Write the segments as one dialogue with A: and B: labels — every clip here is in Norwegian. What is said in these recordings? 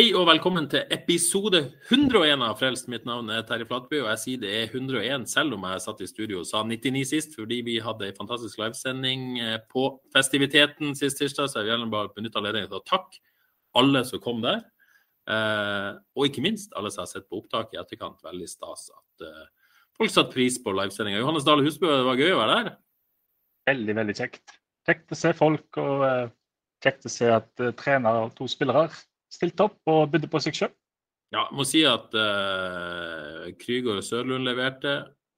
A: Hei og velkommen til episode 101 av Frelst. Mitt navn er Terje Flatby, og jeg sier det er 101 selv om jeg satt i studio og sa 99 sist, fordi vi hadde en fantastisk livesending eh, på festiviteten sist tirsdag. Så jeg vil gjerne bare benytte anledningen til å takke alle som kom der. Eh, og ikke minst alle som har sett på opptak i etterkant. Veldig stas at eh, folk satte pris på livesendinga. Johannes Dale Husbø, det var gøy å være der.
B: Veldig, veldig kjekt. Kjekt å se folk, og kjekt å se at trenere trener og to spillere stilte opp og bydde på seg sjøl.
A: Ja, må si at uh, Krygård og Sørlund leverte.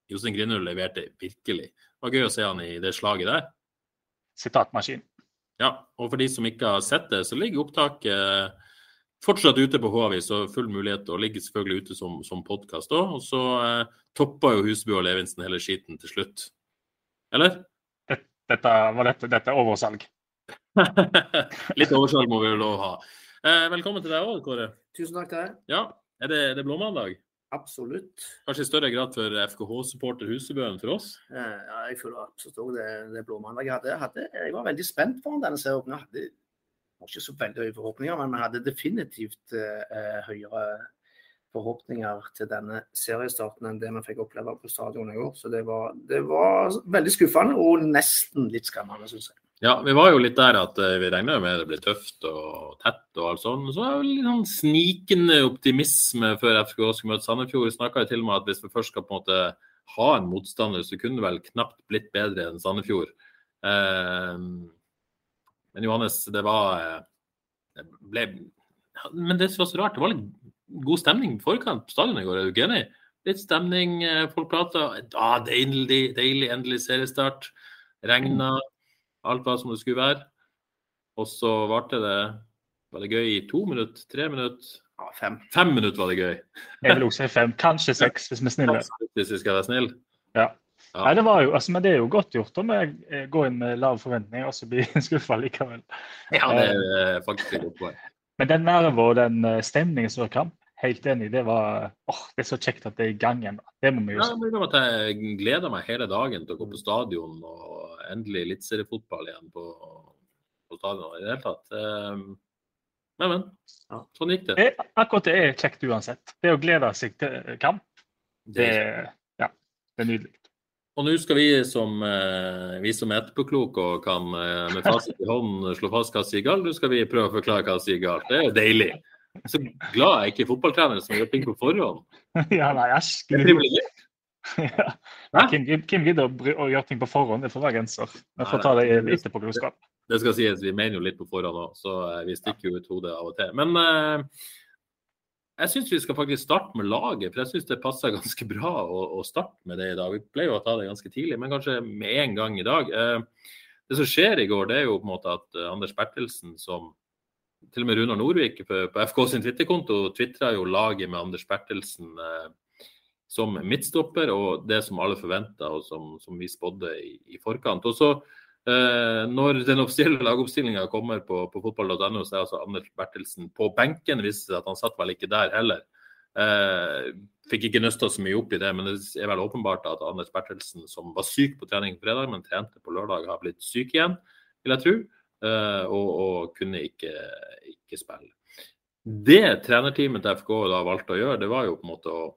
A: Jostein Grindrud leverte virkelig. Det var gøy å se han i det slaget der.
B: Sitatmaskin.
A: Ja, og for de som ikke har sett det, så ligger opptaket fortsatt ute på H-avis full mulighet, og ligger selvfølgelig ute som, som podkast òg. Og så eh, toppa jo Husbu og Levinsen hele skiten til slutt. Eller?
B: Dette, var dette, dette er oversalg.
A: Litt oversalg må vi jo lov å ha. Eh, velkommen til deg òg, Kåre.
C: Tusen takk til deg.
A: Ja, er det, er det blåmandag?
C: Absolutt.
A: Kanskje i større grad for FKH-supporter Husebø enn for oss?
C: Eh, Ja, jeg føler absolutt også det, det blåmandag jeg hadde. Hadde. jeg var veldig spent foran denne serien. Jeg hadde ikke så veldig høye forhåpninger, men vi hadde definitivt eh, høyere forhåpninger til denne seriestarten enn det vi fikk oppleve på stadionet i går. Så det var, det var veldig skuffende og nesten litt skremmende, syns jeg.
A: Ja, vi var jo litt der at eh, vi regna med det ble tøft og tett og alt sånt. Så var det litt sånn snikende optimisme før FK skulle møte Sandefjord. Vi snakka til og med at hvis vi først skal på en måte ha en motstander, så kunne det vel knapt blitt bedre enn Sandefjord. Eh, men Johannes, det var eh, det ble, Men det som var så rart, det var litt god stemning forkant på stadion i går, er du ikke enig? Litt stemning, eh, folk prata. Ah, deilig, deilig, endelig seriestart. Regna. Alt var som det skulle være. Og så varte det Var det gøy i to minutter? Tre minutter?
C: Ja, fem.
A: Fem minutter var det gøy.
B: Jeg vil også si fem, kanskje seks, hvis vi er snille.
A: Hvis vi skal være snille.
B: Ja.
A: Ja.
B: Nei, det var jo, altså, men det er jo godt gjort om jeg eh, går inn med lav forventninger og så blir skuffa likevel.
A: Ja, det er faktisk et godt poeng.
B: Men den nerven og den eh, stemningen som var kamp, helt enig, det var åh, det er så kjekt at det er i gang igjen. Det må vi jo
A: Ja,
B: si.
A: men det var at jeg gleder meg hele dagen til å gå på stadion og endelig eliteseriefotball igjen på, på stadion i det hele tatt. Ehm, Men, men.
C: Ja.
A: Sånn gikk det.
B: Akkurat det er kjekt uansett. Det å glede seg til kamp, det, ja, det er nydelig.
A: Og nå skal vi som, eh, vi som er etterpåkloke og kan eh, med fasit i hånden slå fast hva som sier galt, nå skal vi prøve å forklare hva som sier galt. Det er jo deilig. Så glad jeg ikke er fotballtrener som gjør ting på forhånd.
B: ja, nei, æsj.
A: Det er privilegert.
B: Ja. Hvem hvem gidder å, gjøre ting på forhånd? Det får være genser. Jeg får ta det i etterpåklokskap.
A: Det skal sies, vi mener jo litt på forhånd òg, så eh, vi stikker jo ut hodet av og til. Men eh, jeg syns vi skal faktisk starte med laget, for jeg syns det passer ganske bra å, å starte med det i dag. Vi pleier jo å ta det ganske tidlig, men kanskje med en gang i dag. Eh, det som skjer i går, det er jo på en måte at eh, Anders Bertelsen, som til og med Runar Norvik på, på FK sin Twitter-konto, tvitra jo laget med Anders Bertelsen eh, som midtstopper, og det som alle forventa, og som, som vi spådde i, i forkant. Og så Eh, når den offisielle lagoppstillinga kommer på, på fotball.no, så er altså Anders Bertelsen på benken. Det viste seg at han satt vel ikke der heller. Eh, fikk ikke nøsta så mye opp i det, men det er vel åpenbart at Anders Bertelsen, som var syk på trening fredag, men trente på lørdag, har blitt syk igjen, vil jeg tro. Eh, og, og kunne ikke, ikke spille. Det trenerteamet til FK da valgte å gjøre, det var jo på en måte å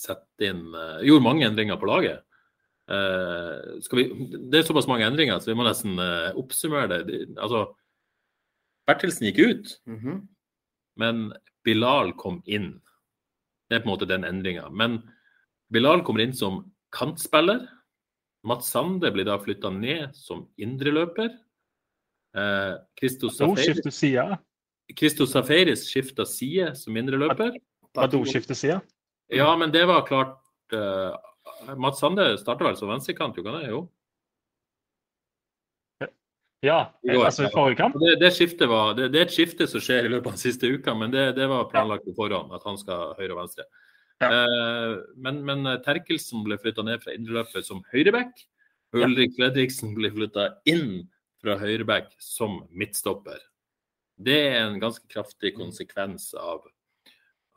A: sette inn uh, Gjorde mange endringer på laget. Uh, skal vi, det er såpass mange endringer, så vi må nesten uh, oppsummere det. De, Altså, Bertelsen gikk ut,
C: Mhm.
A: men Bilal kom inn. Det er på en måte den endringa. Men Bilal kommer inn som kantspiller. Mats Sande blir da flytta ned som indreløper. Eh, Christos Safaris,
B: skifter side
A: som indreløper.
B: Badou skifter side.
A: Ja, men det var klart uh, Mats Sande starta vel som venstrekant, gjorde han det? Jo.
B: Ja, altså i forrige kamp.
A: Det, det, var, det, det, er et skifte som skjer i løpet av den siste uka, men det, det var planlagt på forhånd at han skal høyre og venstre.
B: Ja.
A: Eh, men, men Terkelsen ble flytta ned fra indreløpet som høyreback. Ulrik Fredriksen ble flytta inn fra høyreback som midtstopper. Det er en ganske kraftig konsekvens av,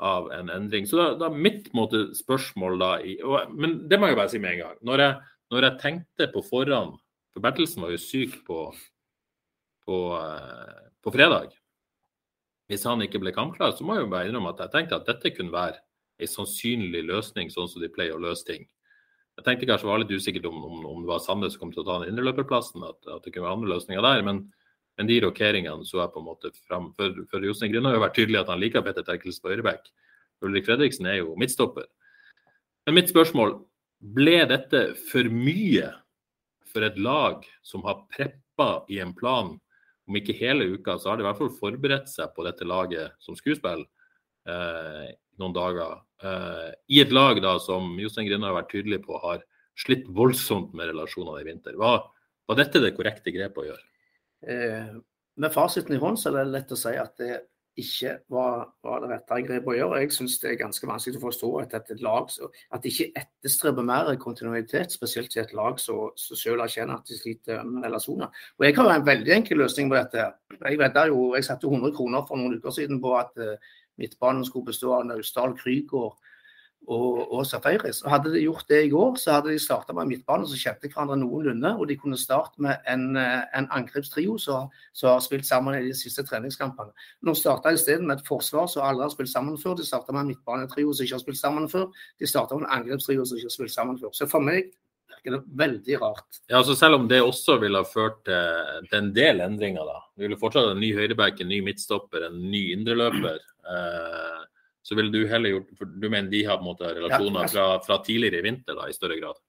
A: av en endring. Så da, da mitt måte, spørsmål da i, og, Men det må jeg bare si med en gang. Når jeg, når jeg tenkte på forhånd For Bertelsen var jo syk på på, eh, på, fredag. Hvis han ikke ble kampklar, så må jeg jo bare innrømme at jeg tenkte at dette kunne være en sannsynlig løsning, sånn som de pleier å løse ting. Jeg tenkte kanskje var litt usikkert om, om, om det var Sande som kom til å ta den indreløperplassen, at, at, det kunne være andre løsninger der. Men, men de rokeringene så jeg på en måte fram. For, for Jostein Grüner har jo vært tydelig at han liker Petter Terkels på høyreback. Ulrik Fredriksen er jo midtstopper. Men mitt spørsmål, ble dette for mye for et lag som har preppa i en plan om ikke hele uka, så har de i hvert fall forberedt seg på dette laget som skuespill eh, noen dager. Eh, I et lag da som Jostein Grinde har vært tydelig på har slitt voldsomt med relasjonene i vinter. Var, var dette det korrekte grepet å gjøre?
C: Eh, med fasiten i hånd så er det lett å si at det ikke var, var det rette grepet å gjøre. Jeg syns det er ganske vanskelig å forstå at et lag at de ikke etterstreber mer kontinuitet, spesielt i et lag som selv erkjenner at de sliter med relasjoner. Og Jeg har en veldig enkel løsning på dette. Jeg jo, jeg satte 100 kroner for noen uker siden på at uh, midtbanen skulle bestå av Naustdal, Krygård og, og Safaris. Og Hadde de gjort det i går, så hadde de starta med midtbane som kjente hverandre noenlunde. Og de kunne starte med en, eh, en angrepstrio som, har spilt sammen i de siste treningskampene. Nå starta de isteden med et forsvar som aldri har spilt sammen før. De starta med en midtbanetrio som ikke har spilt sammen før. De starta med en angrepstrio som ikke har spilt sammen før. Så for meg virker det veldig rart.
A: Ja, altså Selv om det også ville ha ført til en del endringer, da. Vi ville fortsatt ha en ny høyreback, en ny midtstopper, en ny indreløper. Eh, så ville du heller gjort for Du mener de har på en måte relasjoner fra, fra tidligere i vinter da, i større grad?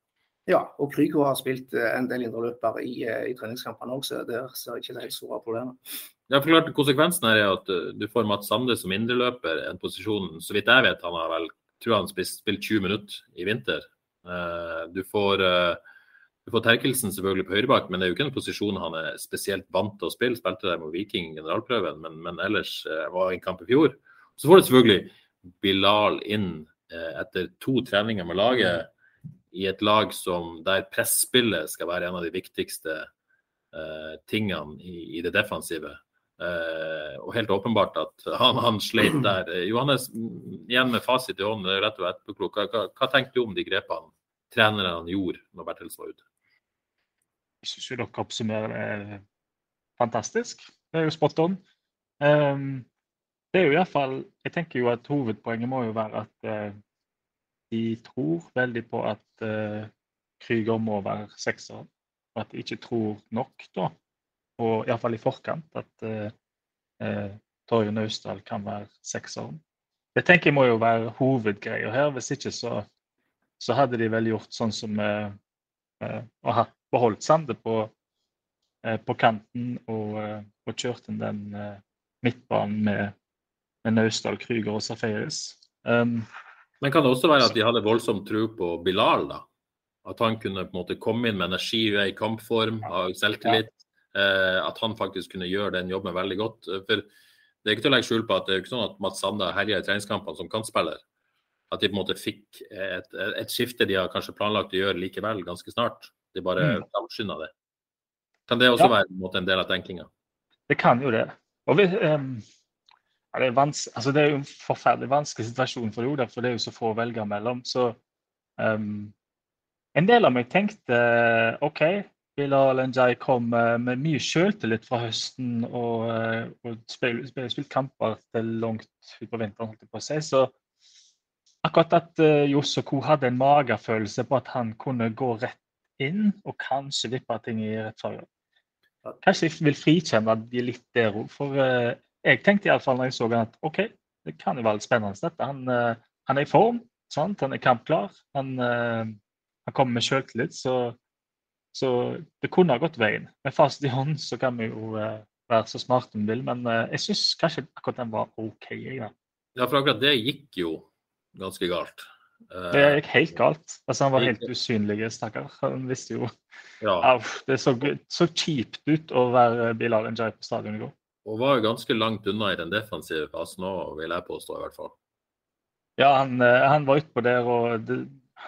C: Ja, og Krygo har spilt eh, en del indreløper i, eh, i treningskampene også. Der ser jeg ikke det helt store problemet.
A: Ja, for klart Konsekvensen her er at eh, du får Mats Sande som indreløper, en posisjon Så vidt jeg vet, han har vel tror han spilt, spilt 20 minutter i vinter. Du får, du får Terkelsen selvfølgelig på høyrebakk, men det er jo ikke en posisjon han er spesielt vant til å spille. Spilte der med Viking generalprøven, men, men ellers var i kamp i fjor. Så får du selvfølgelig Bilal inn eh, etter to treninger med laget i et lag som der presspillet skal være en av de viktigste eh, tingene i, i, det defensive. Eh, og helt åpenbart at han, han sleit der. Johannes, igjen med fasit i hånden, det er rett og etterklok. Hva, hva, tenker du om de grepene trenerne gjorde når Bertels var ute?
B: Jeg syns dere oppsummerer det fantastisk. Det er jo spot on. Um, det er jo i hvert fall, Jeg tenker jo at hovedpoenget må jo være at eh, de tror veldig på at eh, Krüger må være sekser. Og at de ikke tror nok, da, og iallfall i forkant, at eh, eh, Torje Naustdal kan være sekseren. Det tenker jeg må jo være hovedgreia her. Hvis ikke så, så hadde de vel gjort sånn som eh, eh, og hatt beholdt Sande på, eh, på kanten og, og kjørt inn den midtbanen med med Naustdal, Krüger og Safaris. Um,
A: Men kan det også være at de hadde voldsom tro på Bilal? da? At han kunne på en måte komme inn med energi i kampform, ha selvtillit. Ja. Eh, at han faktisk kunne gjøre den jobben veldig godt. For det er ikke til å legge skjul på at det er ikke sånn at Mats Sande herja i treningskampene som kantspiller. At de på en måte fikk et, et, skifte de har kanskje planlagt å gjøre likevel ganske snart. De bare mm. framskynda det. Kan det også ja. være en, en, del av tenkinga?
B: Det kan jo det. Og vi, um, ja, det, er altså, det, er jo en forferdelig vanskelig situasjon for Oda, for det er jo så få å velge mellom. Så um, en del av meg tenkte OK, Bilal Njay kom med mye sjøltillit fra høsten og, og og spilt, spilt kamper til langt utpå vinteren, holdt jeg på å si. Så akkurat at uh, Johs og co. hadde en magefølelse på at han kunne gå rett inn og kanskje vippe ting i rett farge. Kanskje jeg vil frikjenne de litt der òg, for uh, jeg tenkte iallfall når jeg så han at OK, det kan jo være litt spennende dette. Han, uh, han er i form, sant? han er kampklar. Han, uh, han kommer med sjøltillit, Så, så, det kunne ha gått veien. Med fast i hånd så kan vi jo uh, være så smarte vi vil, men jeg syns kanskje akkurat den var OK. Ja.
A: ja, for akkurat det gikk jo ganske galt.
B: Det gikk helt galt. Altså, han var helt usynlig, stakkar. Han visste jo
A: Ja,
B: Au, Det så, så kjipt ut å være Bilal Njay på stadion i går.
A: Og var jo ganske langt unna i den defensive fasen òg, vil jeg påstå i hvert fall.
B: Ja, han, eh, han var utpå der, og det,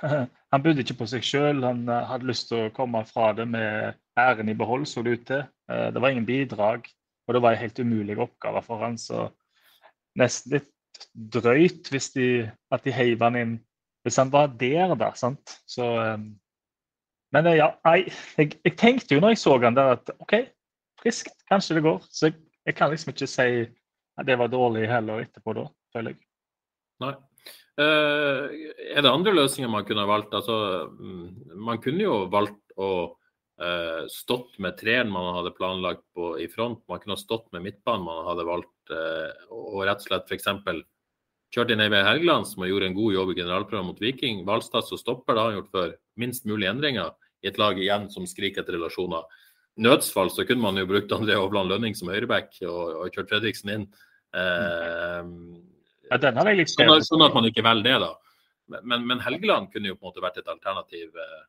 B: han bodde ikke på seg sjøl. Han eh, hadde lyst til å komme fra det med æren i behold, så det ut til. Eh, Det var ingen bidrag, og det var en helt umulig oppgave for han, så nesten litt drøyt hvis de, at de heiv han inn hvis han var der, da. sant? Så, men ja, jeg, jeg, jeg tenkte jo når jeg så han der at OK, friskt, kanskje det går. Så jeg, jeg kan liksom ikke si at det var dårlig heller etterpå da, føler jeg.
A: Nei. Uh, er det andre løsninger man kunne valgt? Altså, mm, man kunne jo valgt å uh, stått med treeren man hadde planlagt på, i front. Man kunne ha stått med midtbanen man hadde valgt, uh, og rett og slett f.eks. kjørt inn Eivind Helgeland, som gjorde en god jobb i generalprøven mot Viking. Valstad som stopper, det har han gjort før. Minst mulig endringer i et lag igjen som skriker etter relasjoner. Nødsfall så kunne man jo brukt André Hovland Lønning som høyreback og, og kjørt Fredriksen inn. Eh,
B: Ja,
A: Sånn at, sånn at man ikke velger det, da. Men, men Helgeland kunne jo på en måte vært et alternativ eh,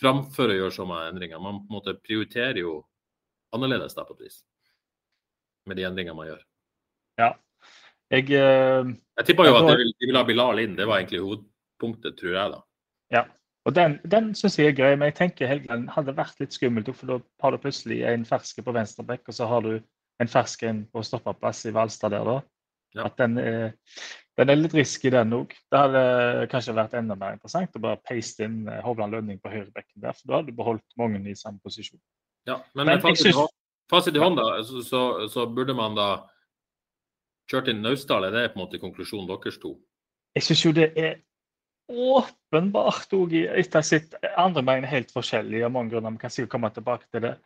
A: framfor å gjøre sånne endringer. Man på en måte prioriterer jo annerledes da, på vis. Med de endringene man gjør.
B: Ja. Jeg, eh,
A: Jeg tippa jo at de ville vil ha Bilal inn. Det var egentlig hovedpunktet, tror jeg, da.
B: ja. Og den, den syns jeg er grei, men jeg tenker Helgeland hadde vært litt skummelt, for da har du plutselig en ferske på venstreback, og så har du en fersk en på stoppeplass i Valstad der, da.
A: Ja.
B: At den er, den er litt risky, den òg. Det hadde kanskje vært enda mer interessant å bare paste inn eh, Hovland Lønning på høyrebekken der, for da hadde du beholdt mange i samme posisjon.
A: Ja, men,
B: Men
A: fasit,
B: synes-
A: fasit i hånd, da, så, så, så burde man da kjørt inn Naustdal. Er det på en måte konklusjonen deres to?
B: Jeg syns jo det er åpenbart òg etter sitt andre mener helt forskjellig av mange grunner. Vi kan sikkert komme tilbake til det.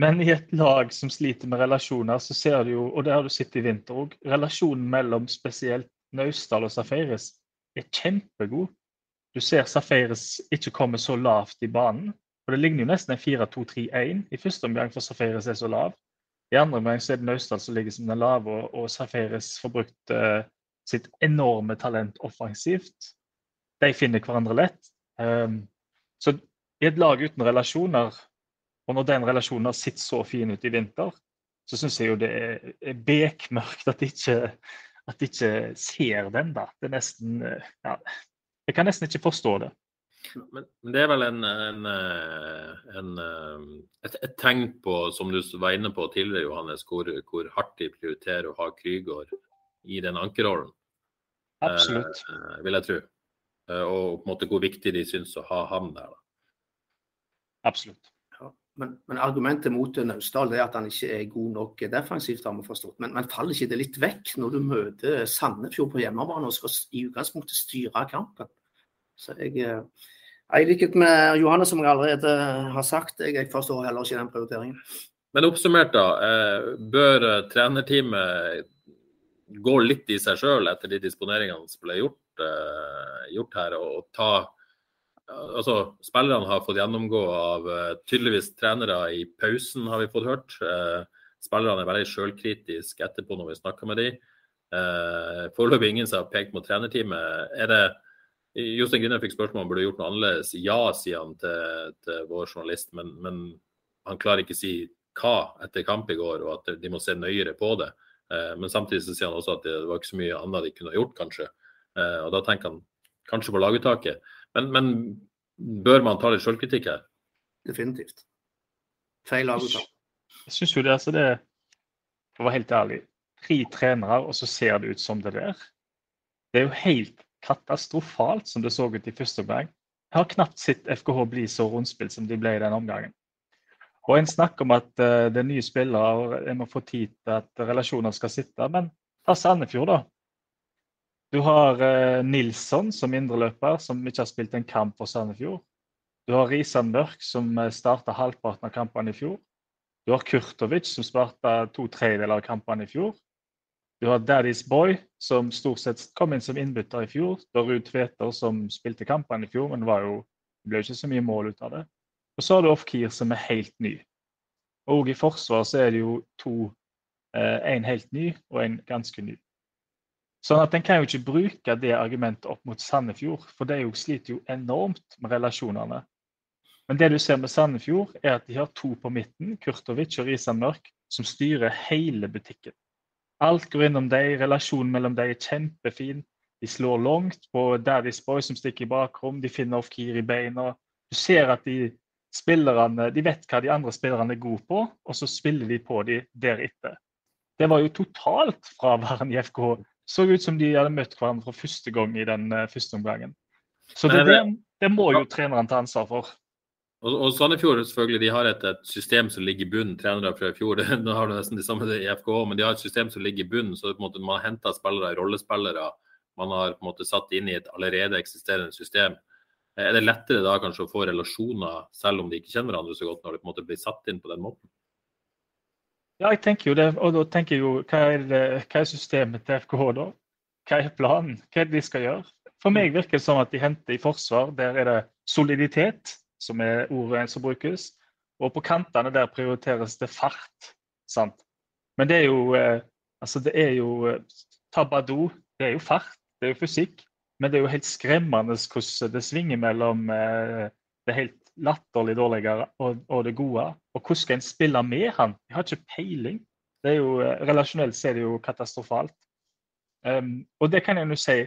B: Men i et lag som sliter med relasjoner, så ser du jo, og det har du sett i vinter òg, relasjonen mellom spesielt Naustdal og Safaris er kjempegod. Du ser Safaris ikke komme så lavt i banen. Og Det ligner jo nesten en 4-2-3-1 i første omgang, for Safaris er så lav. I andre omgang så er det Naustdal som ligger som den lave, og, Safaris får brukt uh, sitt enorme talent offensivt. De finner hverandre lett. Um, så i et lag uten relasjoner, og når den relasjonen har sett så fin ut i vinter, så syns jeg jo det er, bekmørkt at de ikke, at de ikke ser den. da. Det er nesten eh, ja, Jeg kan nesten ikke forstå det.
A: Men, men det er vel en, en, eh, en, eh, et, et tegn på, som du var inne på tidligere, Johannes, hvor, hvor hardt de prioriterer å ha Krygård i den ankerrollen,
B: Absolutt.
A: eh, vil jeg tro. Eh, Og på en måte hvor viktig de syns å ha ham der.
B: Absolutt.
C: Ja. Men, men argumentet mot Naustdal er at han ikke er god nok defensivt, har vi forstått. Men, men faller ikke det litt vekk når du møter Sandefjord på hjemmebane og skal i utgangspunktet styre kampen? Så jeg, eh, I likhet med Johanne, som jeg allerede har sagt, jeg, jeg forstår heller ikke den prioriteringen.
A: Men oppsummert, da. eh, Bør trenerteamet gå litt i seg sjøl etter de disponeringene som ble gjort, gjort her, og, ta Altså, Spillerne har fått gjennomgå av eh, tydeligvis trenere i pausen, har vi fått hørt. Eh, spillerne er veldig sjølkritiske etterpå når vi snakker med dem. Eh, Foreløpig ingen som har pekt mot trenerteamet. Er det Jostein Grine fikk spørsmål om burde gjort noe annerledes. Ja, sier han til, til vår journalist, men, men han klarer ikke å si hva etter kamp i går, og at de må se nøyere på det. Eh, men samtidig så sier han også at det var ikke så mye annet de kunne gjort, kanskje. Eh, og da tenker han kanskje på laguttaket. Men, men bør man ta litt selvkritikk her?
C: Definitivt. Feil laguttak.
B: Jeg syns jo det, altså det For å være helt ærlig, tre trenere, og så ser det ut som det der. Det er jo helt katastrofalt som det så ut i første omgang. Jeg har knapt sett FKH bli så rundspilt som de ble i den omgangen. Og En snakker om at uh, det er nye spillere og en må få tid til at relasjoner skal sitte. Men ta Sandefjord, da. Du har uh, Nilsson som indreløper, som ikke har spilt en kamp for Sandefjord. Du har Risan Mørk, som uh, starta halvparten av kampene i fjor. Du har Kurtovic, som starta to tredjedeler av kampene i fjor. Du har Daddy's Boy, som stort sett kom inn som innbytter i fjor. Du har Ruud Tveter, som spilte kampene i fjor, men var jo, det ble jo ikke så mye mål ut av det. Og så har du Ofkir, som er helt ny. Og i forsvar så er det jo to. Én helt ny og en ganske ny. Sånn at En kan jo ikke bruke det argumentet opp mot Sandefjord, for de sliter jo enormt med relasjonene. Men det du ser med Sandefjord, er at de har to på midten, Kurtovic og Risan Mørk, som styrer hele butikken. Alt går innom dem, relasjonen mellom dem er kjempefin. De slår langt på Daddy's Boy som stikker i bakrom, de finner off-keer i beina. Du ser at de spillerne de vet hva de andre spillerne er gode på, og så spiller de på dem deretter. Det var jo totalt fraværende i FK. Så ut som de hadde møtt hverandre for første gang i den uh, første omgangen. Så det, det, det må jo treneren ta ansvar for.
A: Og, og Sandefjord selvfølgelig, de har et, et, system som ligger i bunnen. Trenere fra i fjor nå har du nesten de samme i FK, men de har et system som ligger i bunnen. så måte, Man har henta spillere, rollespillere. Man har på en måte satt inn i et allerede eksisterende system. Er det lettere da kanskje å få relasjoner, selv om de ikke kjenner hverandre så godt, når det på en måte blir satt inn på den måten?
B: Ja, jeg tenker jo det. Og da tenker jeg jo hva er, hva er systemet til FKH da? Hva er planen? Hva er det de skal gjøre? For meg virker det som at de henter i forsvar. Der er det soliditet som er ordet som brukes. Og på kantene der prioriteres det fart. sant? Men det er jo eh, altså det er jo eh, Tabado, det er jo fart, det er jo fysikk. Men det er jo helt skremmende hvordan det svinger mellom eh, det helt latterlig dårlige og, og, det gode. Og hvordan skal en spille med han? Jeg har ikke peiling. Det er jo, Relasjonelt så er det jo katastrofalt. Um, og det kan jeg jo si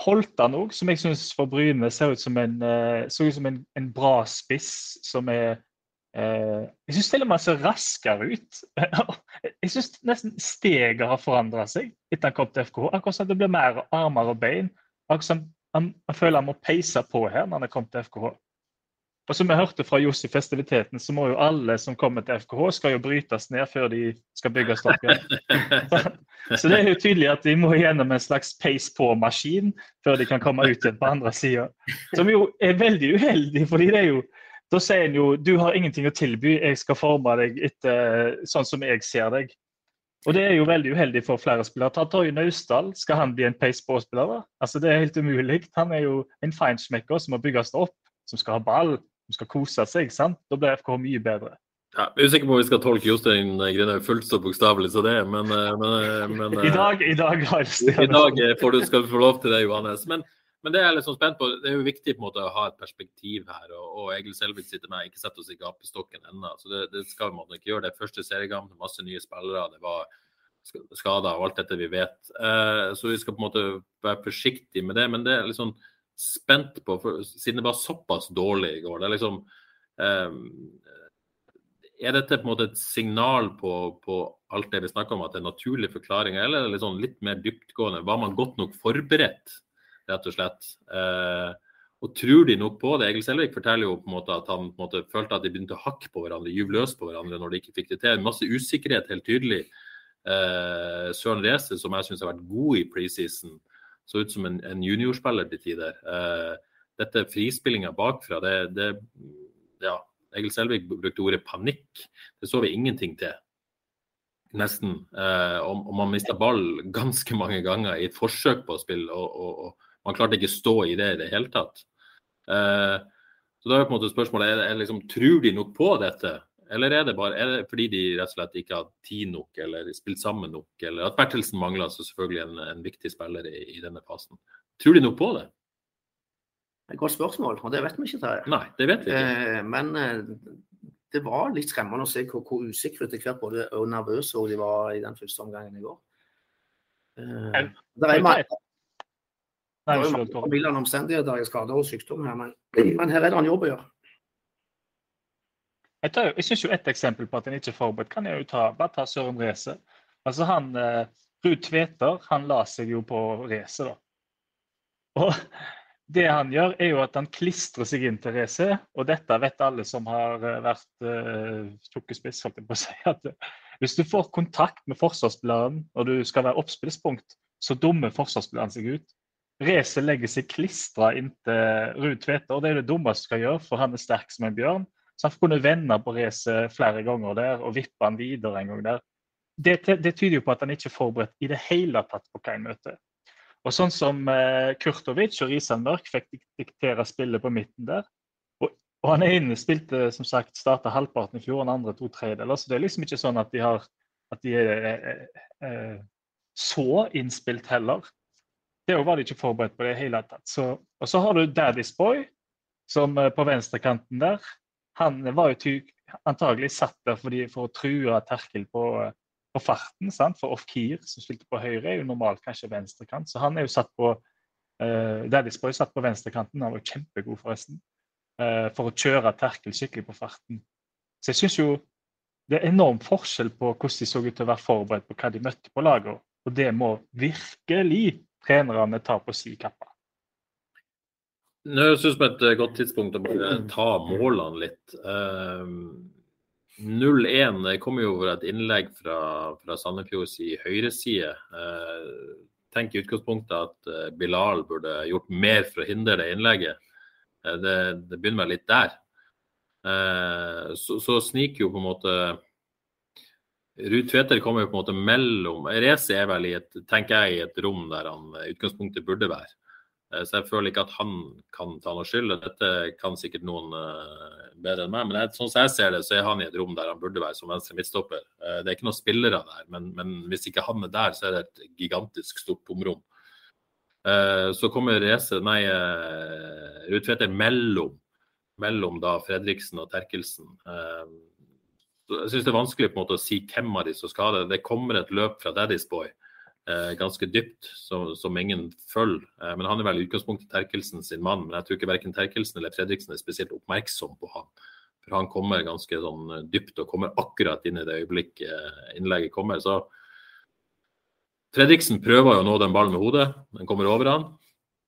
B: Holtan òg, som jeg syns for Bryne ser ut som en, uh, ut som en, en bra spiss som er uh, Jeg syns til og med han ser raskere ut. jeg syns nesten steget har forandra seg etter han kom til FK. Akkurat som det blir mer armer og bein. Akkurat som han, han føler han må peise på her når han er kommet til FKH. Og som vi hørte fra Johs i festiviteten, så må jo alle som kommer til FKH, skal jo brytes ned før de skal bygges opp igjen. Så det er jo tydelig at de må gjennom en slags pace på-maskin før de kan komme ut igjen på andre sida. Som jo er veldig uheldig, fordi det er jo da sier en jo du har ingenting å tilby, jeg skal forme deg etter sånn som jeg ser deg. Og det er jo veldig uheldig for flere spillere. Ta Torje Naustdal, skal han bli en pace på-spiller? Altså Det er helt umulig. Han er jo en feinschmecker som må bygges opp, som skal ha ball, som skal kose seg. sant? Da blir FK mye bedre.
A: Ja, jeg er usikker på om vi skal tolke Jostein Grinhaug fullt så bokstavelig som det, men, eh, men, eh, men
B: I dag, i dag,
A: I dag får du, skal du få lov til det, Johannes. Men, men, det er jeg litt sånn spent på. Det er jo viktig på en måte å ha et perspektiv her. Og, og Egil Selvik sitter med ikke sett oss i gapestokken ennå. Så det, det, skal vi ikke gjøre. Det er første seriegang, masse nye spillere. Det var skader og alt dette vi vet. Eh, så vi skal på en måte være forsiktige med det. Men det er litt sånn spent på, for, siden det var såpass dårlig i går. det Er liksom eh, er dette på en måte et signal på, på alt det vi snakker om, at det er naturlige forklaringer, eller er det sånn litt mer dyptgående? Var man godt nok forberedt, rett og slett? Eh, og tror de nok på det? Egil Selvik forteller jo på en måte at han måte følte at de begynte å hakke på hverandre, gyve løs på hverandre når de ikke fikk det til. Masse usikkerhet, helt tydelig. Eh, Søren Reze, som jeg syns har vært god i preseason, så ut som en, en juniorspiller til tider. Eh, dette frispillinga bakfra, det, det, ja, Egil Selvik brukte ordet panikk. Det så vi ingenting til. Nesten. Eh, og, og, man mista ball ganske mange ganger i et forsøk på å spille, og, og, og man klarte ikke å stå i det i det hele tatt. Eh, så da er på en måte spørsmålet er, er liksom, Tror de nok på dette? Eller er det bare er det fordi de rett og slett ikke har tid nok eller spilt sammen nok? Eller at Bertelsen mangler så selvfølgelig en, en viktig spiller i, i, denne fasen. Tror de nok på det?
C: Det er Et godt spørsmål, og det vet vi ikke. Terje.
A: Nei, det vet vi ikke.
C: Eh, men eh, det var litt skremmende å se hvor, hvor usikre etter hvert både og nervøse de var i den første omgangen i går. Eh, det er mange, det omstendigheter, skader og sykdom her, men, men her er det en jobb å gjøre.
B: Jeg, tar, jeg synes jo Et eksempel på at en ikke er forberedt, kan jeg jo ta, bare ta Søren Reze. Altså han, eh, Ruud Tveter han la seg jo på racet, da. Og det han gjør, er jo at han klistrer seg inn til racet. Og dette vet alle som har eh, vært uh, tukkespiss, holdt jeg på å si. at Hvis du får kontakt med forsvarsspilleren og du skal være oppspillspunkt, så dummer forsvarsspilleren seg ut. Racet legger seg klistra inntil Ruud Tveter, og det er det dummeste du skal gjøre, for han er sterk som en bjørn. Så han kunne vende på racet flere ganger der og vippe han videre en gang der. Det, det, tyder jo på at han ikke er forberedt i det hele tatt på han møter. Og sånn som eh, Kurtovic og Risan Mørk fikk diktere spillet på midten der. Og, og han inne, spilte som sagt, starta halvparten i fjor, den andre to tredjedeler. Så det er liksom ikke sånn at de har at de er eh, eh, så innspilt heller. Det var de ikke forberedt på det hele tatt. Så, og så har du Daddy's Boy, som eh, på venstrekanten der. Han var jo antagelig satt der for å true Terkel på, eh, på farten. Sant? For Off-Keer, som spilte på høyre, er jo normalt kanskje venstrekant. Så han er jo satt på uh, Daddy's Boy satt på venstrekanten. Han var jo kjempegod, forresten. Uh, for å kjøre Terkel skikkelig på farten. Så jeg syns jo det er enorm forskjell på hvordan de så ut til å være forberedt på hva de møtte på laget. Og det må virkelig trenerne ta på si kappe.
A: Nå høres det er et eh, godt tidspunkt å ta målene litt. Uh, eh, 0-1 kommer jo over et innlegg fra, fra Sandefjords i høyreside. Uh, tenk i utgangspunktet at uh, Bilal burde gjort mer for å hindre det innlegget. Uh, det, det, begynner vel litt der. så, så sniker jo på en måte Ruud Tveter kommer jo på en måte mellom Reze er vel i et, tenker jeg, i et rom der han i utgangspunktet burde være. Eh, så jeg føler ikke at han kan ta noe skyld. Dette kan sikkert noen uh, bedre enn meg. Men sånn som jeg ser det, så er han i et rom der han burde være som venstre midtstopper. Uh, det er ikke noen spillere der, men, men, hvis ikke han er der, så er det et gigantisk stort tomrom. Så kommer Reze, nei, Ruud mellom, mellom da Fredriksen og Terkelsen. jeg syns det er vanskelig på en måte å si hvem av de som skal ha det. Det kommer et løp fra Daddy's Boy eh, ganske dypt, som, som ingen følger. Eh, men han er vel i utgangspunktet Terkelsen sin mann. Men jeg tror ikke verken Terkelsen eller Fredriksen er spesielt oppmerksom på han. For han kommer ganske sånn eh, dypt og kommer akkurat inn i det øyeblikket eh, innlegget kommer. Så Fredriksen prøver jo å nå den ballen med hodet. Den kommer over han.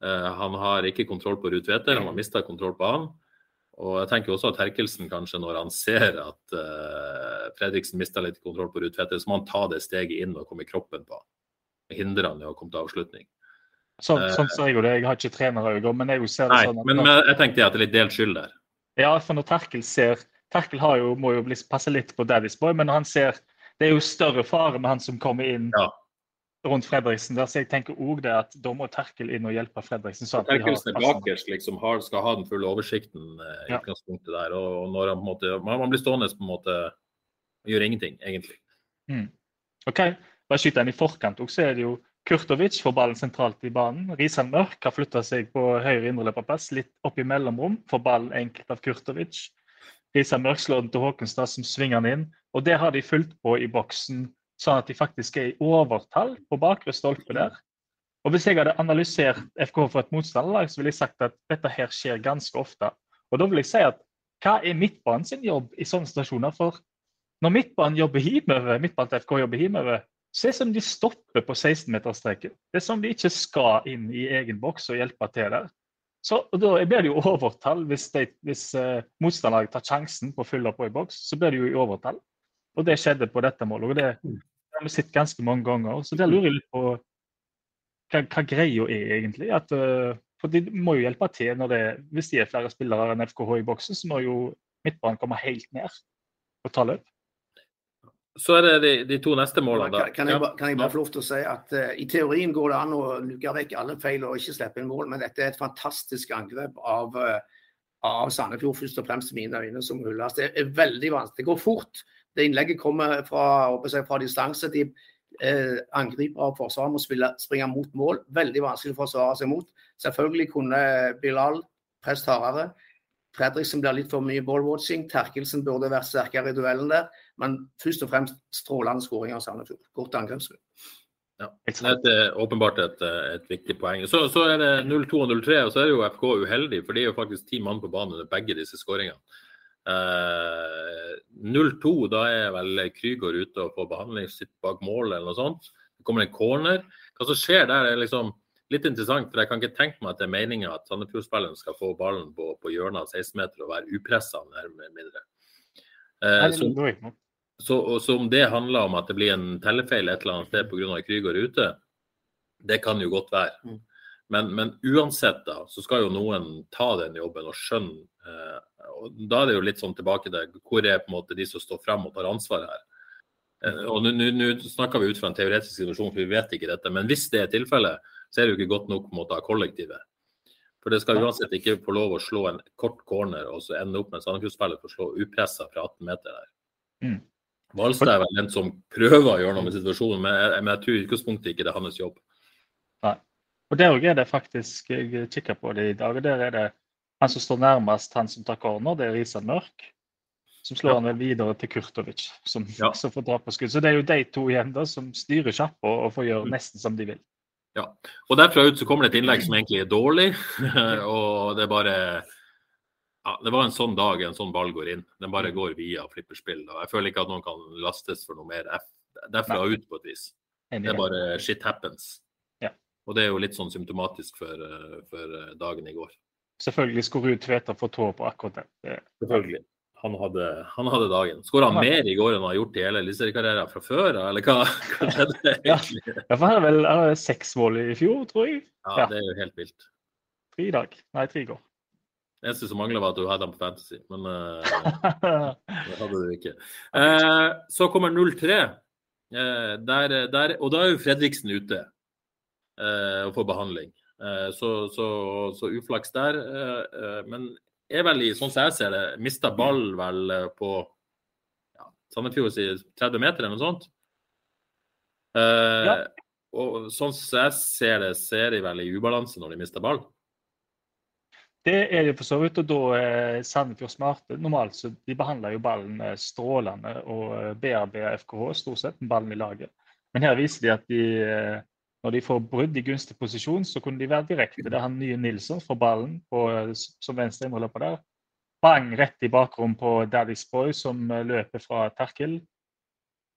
A: Eh, han har ikke kontroll på Ruud Tveter, han har mista kontroll på han. Og jeg tenker også at Terkelsen kanskje når han ser at Fredriksen mista litt kontroll på Ruud Tveter, så må han ta det steget inn og komme i kroppen på han hindre han i å komme til avslutning.
B: Sånn, sånn ser jeg jo det. Jeg har ikke trenerøyne, men jeg ser det
A: Nei,
B: sånn.
A: At, men jeg tenkte at det er litt delt skyld der.
B: Ja, for når Terkel ser Terkel jo, må jo passe litt på Daddy's Boy, men når han ser Det er jo større fare med han som kommer inn ja. rundt Fredriksen. der, Så jeg tenker òg det at da må Terkel inn og hjelpe Fredriksen.
A: Så Terkelsen er bakerst, liksom, har, skal ha den fulle oversikten eh, i ja. utgangspunktet der. Og, når han på en måte Man, blir stående på en måte og gjør ingenting, egentlig.
B: Mm. OK, bare skyter en i forkant så er det jo Kurtovic får ballen sentralt i banen. Risan Mørk har flytta seg på høyre indreløperplass, litt opp i mellomrom. Får ballen enkelt av Kurtovic. Risan Mørk slår den til Håkenstad, som svinger den inn. Og det har de fulgt på i boksen, sånn at de faktisk er i overtall på bakre stolpe der. Og Hvis jeg hadde analysert FK for et motstanderlag, så ville jeg sagt at dette her skjer ganske ofte. Og da vil jeg si at hva er midtbanen sin jobb i sånne situasjoner? For når midtbanen jobber hjemover, midtbanen til FK jobber hjemover, det som de stopper på 16-meterstreken. Det er som de ikke skal inn i egen boks og hjelpe til der. Så Da blir det jo overtall hvis, de, hvis uh, motstanderlaget tar sjansen på å fylle på i boks. Så blir det jo i overtall. Og det skjedde på dette målet. og Det, det har vi sett ganske mange ganger. Så der lurer jeg litt på hva, hva greia er egentlig. At, uh, for de må jo hjelpe til når det, hvis de er flere spillere enn FKH i boksen, så må jo midtbanen komme helt ned og ta løp.
A: Så er det de, de to neste målene.
C: da. Kan, jeg, kan jeg, bare få lov til å si at uh, I teorien går det an å luke vekk alle feil og ikke slippe inn mål, men dette er et fantastisk angrep av, uh, av Sandefjord, først og fremst i mine øyne, som hylles. Det er veldig vanskelig. Det går fort. Det innlegget kommer fra, seg, fra distanse. De uh, angriper og forsvarer må spille, springe mot mål. Veldig vanskelig å forsvare seg mot. Selvfølgelig kunne Bilal presset hardere. Fredriksen blir litt for mye ballwatching. Terkelsen burde vært sterkere i duellen der. Men først og fremst strålende skåring av Sandefjord. Godt angrepsspill.
A: Ja, det er åpenbart et, et viktig poeng. Så, så, er det 0-2 og 0-3, og så er jo FK uheldig, for de er jo faktisk ti mann på banen under begge disse skåringene. Eh, 0-2, da er vel Krygård ute og får behandling sitt bak mål eller noe sånt. Det kommer en corner. Hva som skjer der, er liksom litt interessant, for jeg kan ikke tenke meg at det er meninga at Sandefjord-spilleren skal få ballen på, på hjørnet av 16-meter og være upressa nærmere mindre. Eh, så, så, så, om det handler om at det blir en tellefeil et eller annet sted pga. Krüger ute, det kan jo godt være. Mm. Men, men, uansett da, så skal jo noen ta den jobben og skjønne. Eh, og Da er det jo litt sånn tilbake til hvor er på en måte de som står frem og tar ansvar her. Eh, og Nå snakker vi ut fra en teoretisk situasjon, for vi vet ikke dette. Men hvis det er tilfellet, så er det jo ikke godt nok på en måte av kollektivet. For det skal uansett ikke få lov å slå en kort corner og så ende opp med en Sandefjord-spiller for å slå upressa fra 18 meter der.
B: Mm.
A: Hvalstad er vel den som prøver å gjøre noe med situasjonen, men jeg, men jeg tror i utgangspunktet ikke det er hans jobb.
B: Nei. Og Der òg er det faktisk Jeg kikker på det i dag. og Der er det han som står nærmest han som tar corner, det er Risan Mørk. Som slår
A: Ja.
B: han vel videre til Kurtovic, som,
A: Ja.
B: som får dra på skudd. Så det er jo de to igjen da som styrer og, og får gjøre
A: Mm.
B: nesten som de vil. Ja.
A: Og derfra ut så kommer det et innlegg som egentlig er dårlig, og det er bare ja, Det var en sånn dag en sånn ball går inn. Den bare går via flipperspill. og Jeg føler ikke at noen kan lastes for noe mer Derfor derfra ut, på et vis. Det er bare shit happens.
B: Ja.
A: Og det er jo litt sånn symptomatisk for, eh, for eh, dagen i går.
B: Selvfølgelig skulle Ruud Tveter få tå på akkurat det.
A: Selvfølgelig. Han hadde, han hadde dagen. Skåra han mer i går enn han har gjort i hele eliteseriekarrieren fra før, eller hva, hva skjedde
B: det
A: egentlig?
B: Ja, for han hadde vel seks mål i fjor, tror jeg.
A: Ja,
B: Ja.
A: det er jo helt vilt.
B: Tre i dag. Nei, tre i går.
A: Det eneste som mangla, var at du hadde han på Fantasy, men uh, det hadde du ikke. Uh, så kommer 0-3, Uh, der, der, og da er jo Fredriksen ute eh, og får behandling. Eh, så, så, så uflaks der. Eh, eh, men er vel i, sånn som jeg ser det, mista ball vel eh, på ja, Sandefjord sier 30 meter eller noe sånt. Eh,
B: Ja.
A: Og sånn som jeg ser det, ser de vel i ubalanse når de mister ball.
B: Det er det for så vidt, og da er Sandefjord smarte. Normalt så de behandler jo ballen eh, strålende og eh, bearbeider FKH stort sett med ballen i laget. Men her viser de at de, eh, når de får brudd i gunstig posisjon, så kunne de være direkte. Det er han nye Nilsson får ballen på, som venstre innrømmer der. Bang rett i bakrom på Daddy's Boy, som løper fra Terkel.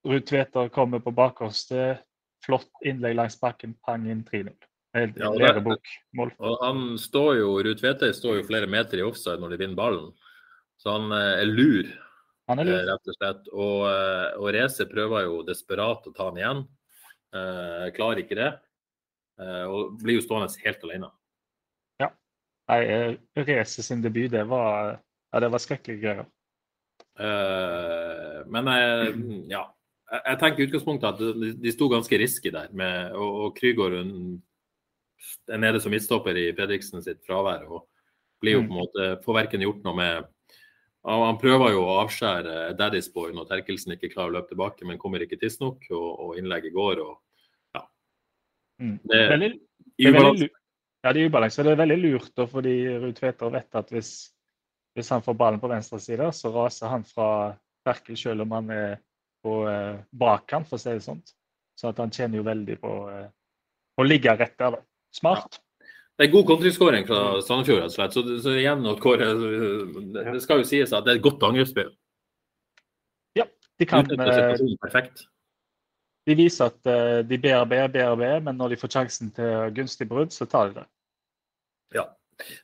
B: Ruud Tveter kommer på bakerste. Flott innlegg langs bakken, pang inn 3-0. Helt
A: Ja, og bok.
B: Mål.
A: Og han står jo, Ruud Tveter står jo flere meter i offside når de vinner ballen. Så han eh, er lur,
B: Han er
A: eh,
B: lur.
A: rett og slett. Og, eh, og Reze prøver jo desperat å ta han igjen. Eh, klarer ikke det. Eh, og blir jo stående helt alene.
B: Ja. Nei, Reze sin debut, det var, ja, det var skrekkelige greier.
A: Eh, men ja. Jeg, tenker i utgangspunktet at de, sto ganske risky der. Med, og, og Krygård er nede som midtstopper i Fredriksen sitt fravær. og blir jo på en måte, Får verken gjort noe med han prøver jo å avskjære Daddy's Boy når Terkelsen ikke klarer å løpe tilbake, men kommer ikke tidsnok. Og, og innlegget går. og ja.
B: Mm.
A: Det,
B: Veldig, det er veldig, ja, det er ubalanse. Det er veldig lurt, da, fordi Ruud Tveter vet at hvis, hvis han får ballen på venstre side, så raser han fra Terkel selv om han er på eh, bakkant, for å si det sånn. Så at han tjener jo veldig på eh, å ligge rett der. da. Smart.
A: Det er god kontringsskåring fra Sandefjord, rett og slett. Så, så igjen, Kåre, det, skal jo sies at det er et godt angrepsspill.
B: De, kan, eh, de viser at eh, de bearbeider, bearbeider, men når de får sjansen til gunstig brudd, så tar de det.
A: Ja.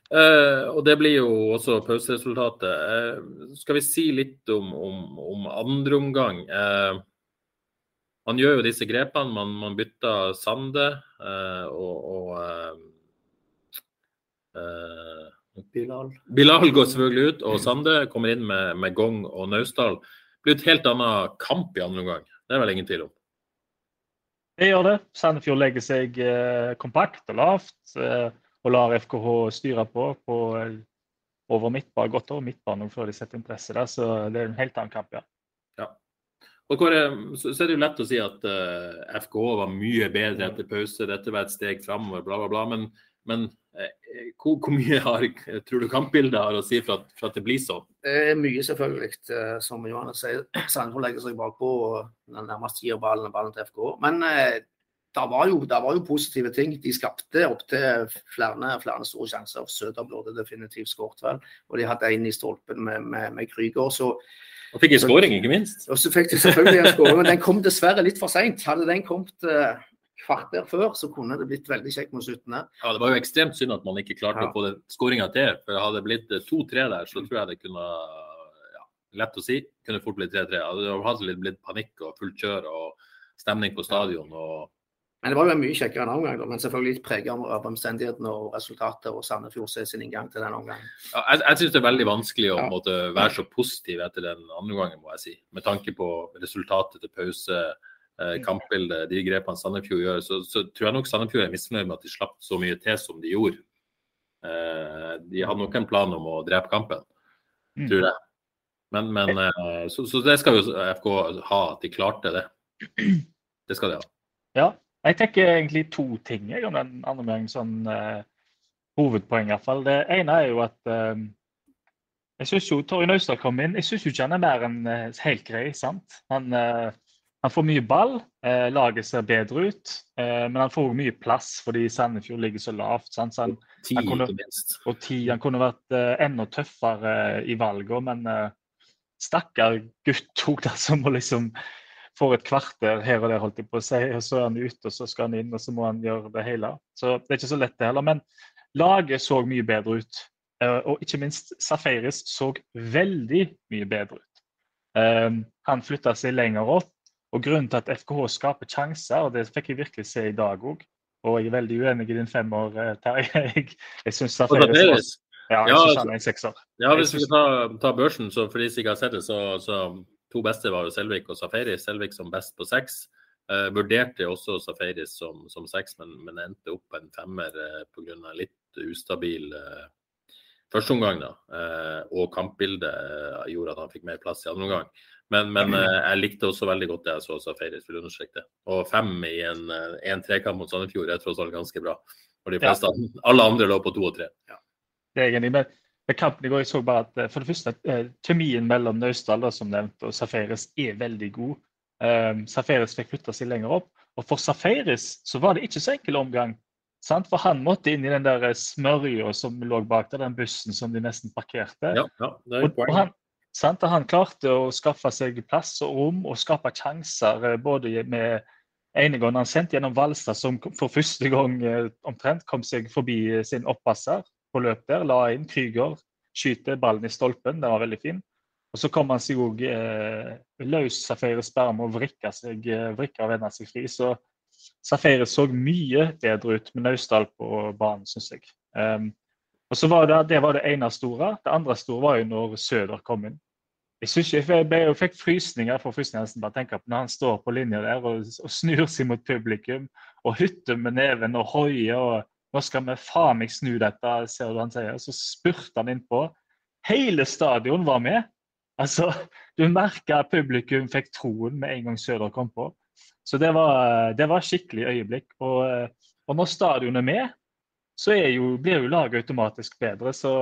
A: Eh, og det blir jo også pauseresultatet. Eh, skal vi si litt om, om, om andre omgang? Eh, man gjør jo disse grepene. Man, man bytter Sande eh, og, og eh, eh,
C: Bilal.
A: Bilal går selvfølgelig ut, og Sande kommer inn med, med Gong og Naustdal. Det blir et helt annet kamp i andre omgang. Det er vel ingen tvil om.
B: Det gjør det. Sandefjord legger seg eh, kompakt og lavt. Eh, og lar FKH styre på, på eh, over midtbanen, godt over midtbane før de setter inn presset der. Så det er en helt annen kamp, ja.
A: Og Kåre, så er det jo lett å si at uh, FK var mye bedre etter pause, dette var et steg framover, bla, bla, bla. Men, men eh, hvor, hvor mye har, tror du kampbildet har å si for at, for at det blir sånn?
C: Det er mye, selvfølgelig. eh, Som Johannes sier, Sandefjord legger seg bakpå og nærmest gir ballen, ballen til FK. Men eh, det var, jo, var jo positive ting. De skapte opptil flere, flere store sjanser. Søder burde definitivt skåret vel. Og de hadde en i stolpen med, med, med Krüger. Så,
A: Og fikk en skåring, ikke minst.
C: og så fikk du selvfølgelig en skåring, men den kom dessverre litt for seint. Hadde den kommet eh, kvarter før, så kunne det blitt veldig kjekt mot slutten her.
A: Ja, Det var jo ekstremt synd at man ikke klarte
C: Ja.
A: å få den skåringa til. For Hadde det blitt eh, 2-3 der, så tror jeg det kunne ja, Lett å si. Kunne fort blitt 3-3. Det hadde litt blitt panikk og fullt kjør og stemning på stadion. og
C: Men det var jo en mye kjekkere enn omgang, da, men selvfølgelig litt preget av omstendighetene og resultatet og Sandefjord sin inngang til den omgangen.
A: Ja, jeg jeg syns det er veldig vanskelig å
C: Ja.
A: måtte være så positiv etter den andre gangen, må jeg si. Med tanke på resultatet til pause, eh, kampbildet, de grepene Sandefjord gjør, så, så tror jeg nok Sandefjord er misfornøyd med at de slapp så mye til som de gjorde. Eh, de hadde nok en plan om å drepe kampen,
B: Mm.
A: tror jeg. Men, men eh, så, så det skal jo FK ha, at de klarte det. Det skal de ha.
B: Ja. Jeg tenker egentlig to ting jeg, om den andre omgangen. Sånn uh, hovedpoeng, i hvert fall. Det ene er jo at uh, jeg syns jo Torje Naustdal kom inn. Jeg syns ikke han er mer enn uh, helt grei. sant? Han, han får mye ball, laget ser bedre ut, men han får også mye plass fordi Sandefjord ligger så lavt. sant? Så han,
A: Ti,
B: Han kunne- og ti, han kunne vært enda tøffere i valgene, men stakkar gutt tok det som å liksom får et kvarter her og der, holdt jeg på å si, og så er han ute, og så skal han inn, og så må han gjøre det hele. Så det er ikke så lett det heller. Men laget så mye bedre ut. Eh, Og ikke minst Safaris så veldig mye bedre ut. Eh, Han flytta seg lenger opp, og grunnen til at FKH skaper sjanser, og det fikk jeg virkelig se i dag òg, og jeg er veldig uenig i din femmer, eh, Terje. Jeg, jeg syns Safaris ja,
A: Ja, altså-. Ja, hvis vi tar, tar børsen, så for de som ikke har sett det, så, så to beste var jo Selvik og Safari. Selvik som best på seks. Uh, vurderte også Safaris som, som seks, men, men endte opp på en femmer uh, pga. litt ustabil uh, førsteomgang. da. Eh, og kampbildet eh, gjorde at han fikk mer plass i andre omgang. Men, men eh, jeg likte også veldig godt det jeg så Safaris, vil understreke det. Og fem i en, eh, en trekamp mot Sandefjord er tross alt ganske bra. Og de
B: Ja.
A: fleste, alle andre lå på to og tre. Ja.
B: Det er egentlig enig. Men kampen i går, jeg så bare at eh, for det første, at kjemien mellom Naustdal som nevnt, og Safaris er veldig god. Um, Safaris fikk flytta seg lenger opp. Og for Safaris så var det ikke så enkel omgang. Sant? For han måtte inn i den der eh, smørja som lå bak der, den bussen som de nesten parkerte.
A: Ja, ja det er
B: Og, og han, sant? han klarte å skaffe seg plass og rom og skape sjanser eh, både med ene gangen han sendte gjennom Valstad, som for første gang eh, omtrent kom seg forbi eh, sin oppasser på løp der. La inn Krüger, skyter ballen i stolpen, den var veldig fin. Og så kom han seg òg eh, løs Safaris bare og vrikka, seg, vrikka og vende seg fri. Så Safaris så mye bedre ut med Naustdal på banen, syns jeg. Um, og så var det, det var det ene store. Det andre store var jo når Søder kom inn. Jeg ikke, jeg, ble, jeg fikk frysninger for gang bare tenker på når han står på linja der og, og snur seg mot publikum og hytter med neven og hoier. og Nå skal vi faen meg snu dette, ser du han sier. Så spurte han innpå. Hele stadion var med. Altså, Du merka publikum fikk troen med en gang Søder kom på. Så det var, det var skikkelig øyeblikk. Og, og når stadion er med, så er jo, blir jo laget automatisk bedre. Så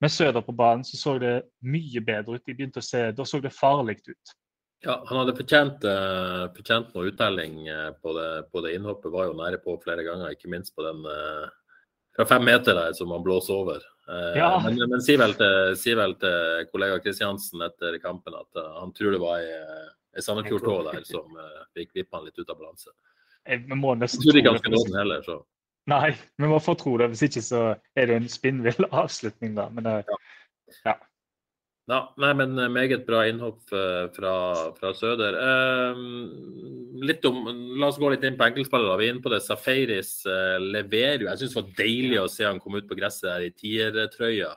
B: med Søder på banen så så det mye bedre ut. De begynte å se, Da så det farlig ut.
A: Ja, han hadde fortjent, uh, fortjent noe uttelling uh, på det, på det innhoppet. Var jo nære på flere ganger, ikke minst på den uh, fra fem meter der som han blåser over.
B: Ja.
A: Men, men si, vel, til- si, vel til kollega Kristiansen etter kampen at han tror det var ei, ei Sandefjord-tå der som fikk vippa han litt ut av balanse.
B: Vi må nesten tro det.
A: den heller, så.
B: Nei, vi må få tro det. Hvis ikke så er det en spinnvill avslutning, da. Men ja.
A: Ja, nei, men eh, meget bra innhopp eh, fra, fra Søder. Eh, litt om, La oss gå litt inn på enkeltspillere. Vi er inne på det. Safaris eh, leverer jo. Jeg syns det var deilig å se han komme ut på gresset der i tiertrøya.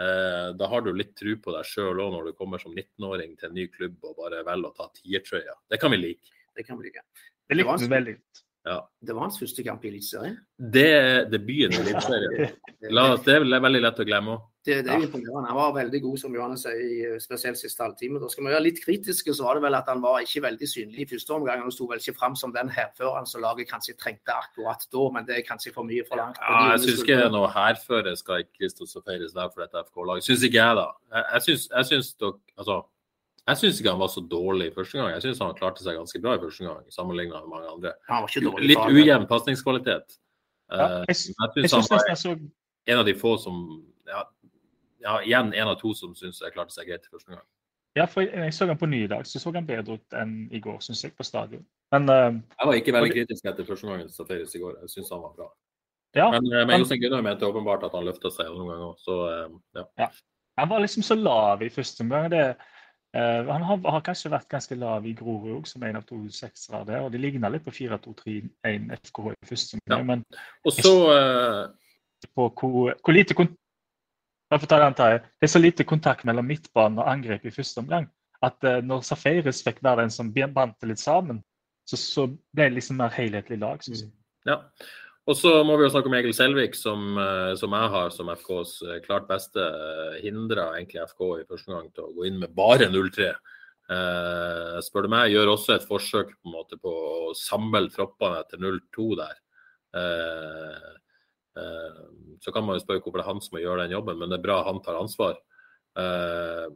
A: Eh, da har du litt tro på deg sjøl òg når du kommer som 19-åring til en ny klubb og bare velger å ta tiertrøya. Det kan vi like.
C: Det kan vi like.
B: det likte vi veldig.
A: Ja.
C: Det var hans første kamp i Eliteserien.
A: Det er debuten i Eliteserien. Det er veldig lett å glemme òg.
C: Det, det er jo imponerende. Han var veldig god, som Johannes sier, i spesielt siste halvtime. Da skal vi være litt kritiske, så var det vel at han var ikke veldig synlig i første omgang. Han sto vel ikke fram som den hærføreren som laget kanskje trengte akkurat da, men det er kanskje for mye for langt.
A: Ja, jeg syns ikke noe hærfører skal ikke Kristos og Feiris være for dette FK-laget. Syns ikke jeg, da. Jeg, jeg syns, jeg syns dere Altså, jeg syns ikke han var så dårlig i første gang. Jeg syns han klarte seg ganske bra i første gang, sammenlignet med mange andre.
C: Han var ikke dårlig.
A: Litt ujevn pasningskvalitet.
B: Ja,
A: Eh,
B: jeg,
A: jeg
B: jeg
A: syns
B: nesten
A: var
B: jeg så
A: en av de få som ja, ja, igjen en av to som syns jeg klarte seg greit første gang.
B: Ja, for jeg, så han på ny i dag, så så han bedre ut enn i går, syns jeg, på stadion. Men uh,
A: Jeg var ikke veldig kritisk etter første gangen Safaris i går. Jeg syns han var bra.
B: ja,
A: Men, men Jostein Gunnar mente åpenbart at han løfta seg noen ganger òg, så uh, ja.
B: han var liksom så lav i første omgang. Det, eh, han har, har kanskje vært ganske lav i Grorud òg, som en av to seksere der. Og de ligna litt på 4-2-3-1 FKH i første omgang. Men
A: Og så
B: på hvor, hvor lite Jeg får ta den, jeg. Det er så lite kontakt mellom midtbanen og angrep i første omgang at eh, når Safaris fikk være den som bandt det litt sammen, så, så ble det liksom mer helhetlig lag. Synes jeg.
A: Ja. Og så må vi jo snakke om Egil Selvik, som, eh, som jeg har som FKs eh, klart beste. Hindra egentlig FK i første gang til å gå inn med bare 0-3. Eh, spør du meg, gjør også et forsøk på, en måte, på å samle troppene etter 0-2 der. Eh, så kan man jo spørre hvorfor det er han som må gjøre den jobben, men det er bra han tar ansvar. Eh,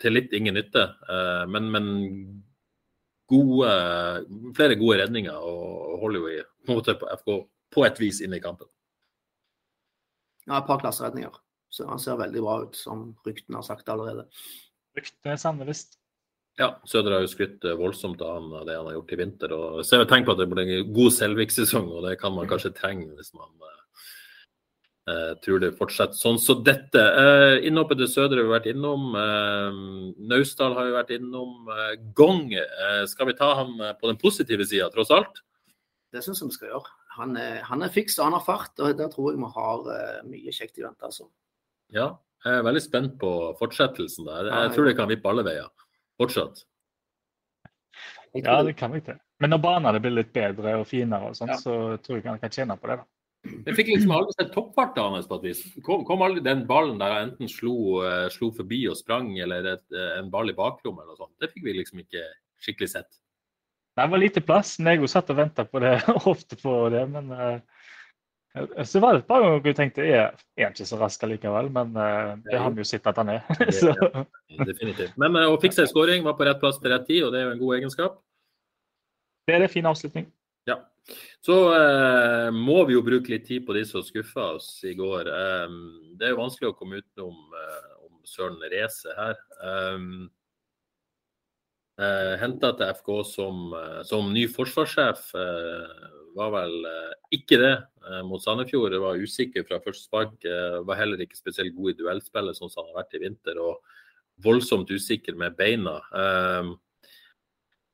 A: til litt ingen nytte, men, men gode, flere gode redninger og holder jo i, på, på FK på et vis inn i kampen.
C: Ja, et par klasseredninger. Så han ser veldig bra ut, som ryktene har sagt allerede.
B: Ryktene er sanne visst.
A: Ja, Søder har jo skrytt eh, voldsomt av han og det han har gjort i vinter. og ser jo tegn på at det blir en god Selvik-sesong, og det kan man kanskje trenge hvis man uh, tror det fortsetter sånn som så dette. Eh, innhoppet til Sødre har vi vært innom. Eh, Naustdal har vi vært innom. Eh, Gong, skal vi ta han på den positive sida, tross alt?
C: Det syns jeg vi skal gjøre han er, han er fiks og han har fart, og der tror jeg vi har mye kjekt i vente. Altså.
A: Ja, jeg er veldig spent på fortsettelsen. der. Jeg, jeg tror det kan vippe alle veier. Fortsatt.
B: Ja, det kan vi ikke. Men når banene blir litt bedre og finere, og sånt, ja. så tror jeg han kan tjene på det. da.
A: Jeg fikk liksom aldri sett toppfarta hans på et vis. Kom, kom, aldri den ballen der han enten slo, uh, slo forbi og sprang, eller et, uh, en ball i bakrommet eller noe sånt. Det fikk vi liksom ikke skikkelig sett.
B: Det var lite plass. Nego jeg satt og venta på det, ofte på det. Men uh, så var det et par ganger jeg tenkte er, han ikke så rask likevel. Men det har vi jo sett at han er.
A: ja, definitivt. Men å fikse en skåring var på rett plass til rett tid, og det er jo en god egenskap.
B: Det er det. Fin avslutning.
A: Så må vi jo bruke litt tid på de som skuffa oss i går. Eh, det er jo vanskelig å komme utenom om Søren Reise her. Um, Eh, Henta til FK som, eh, som, ny forsvarssjef. Eh, var vel eh, ikke det eh, mot Sandefjord. Var usikker fra første spark. Eh, var heller ikke spesielt god i duellspillet, sånn som han har vært i vinter. Og voldsomt usikker med beina. Eh,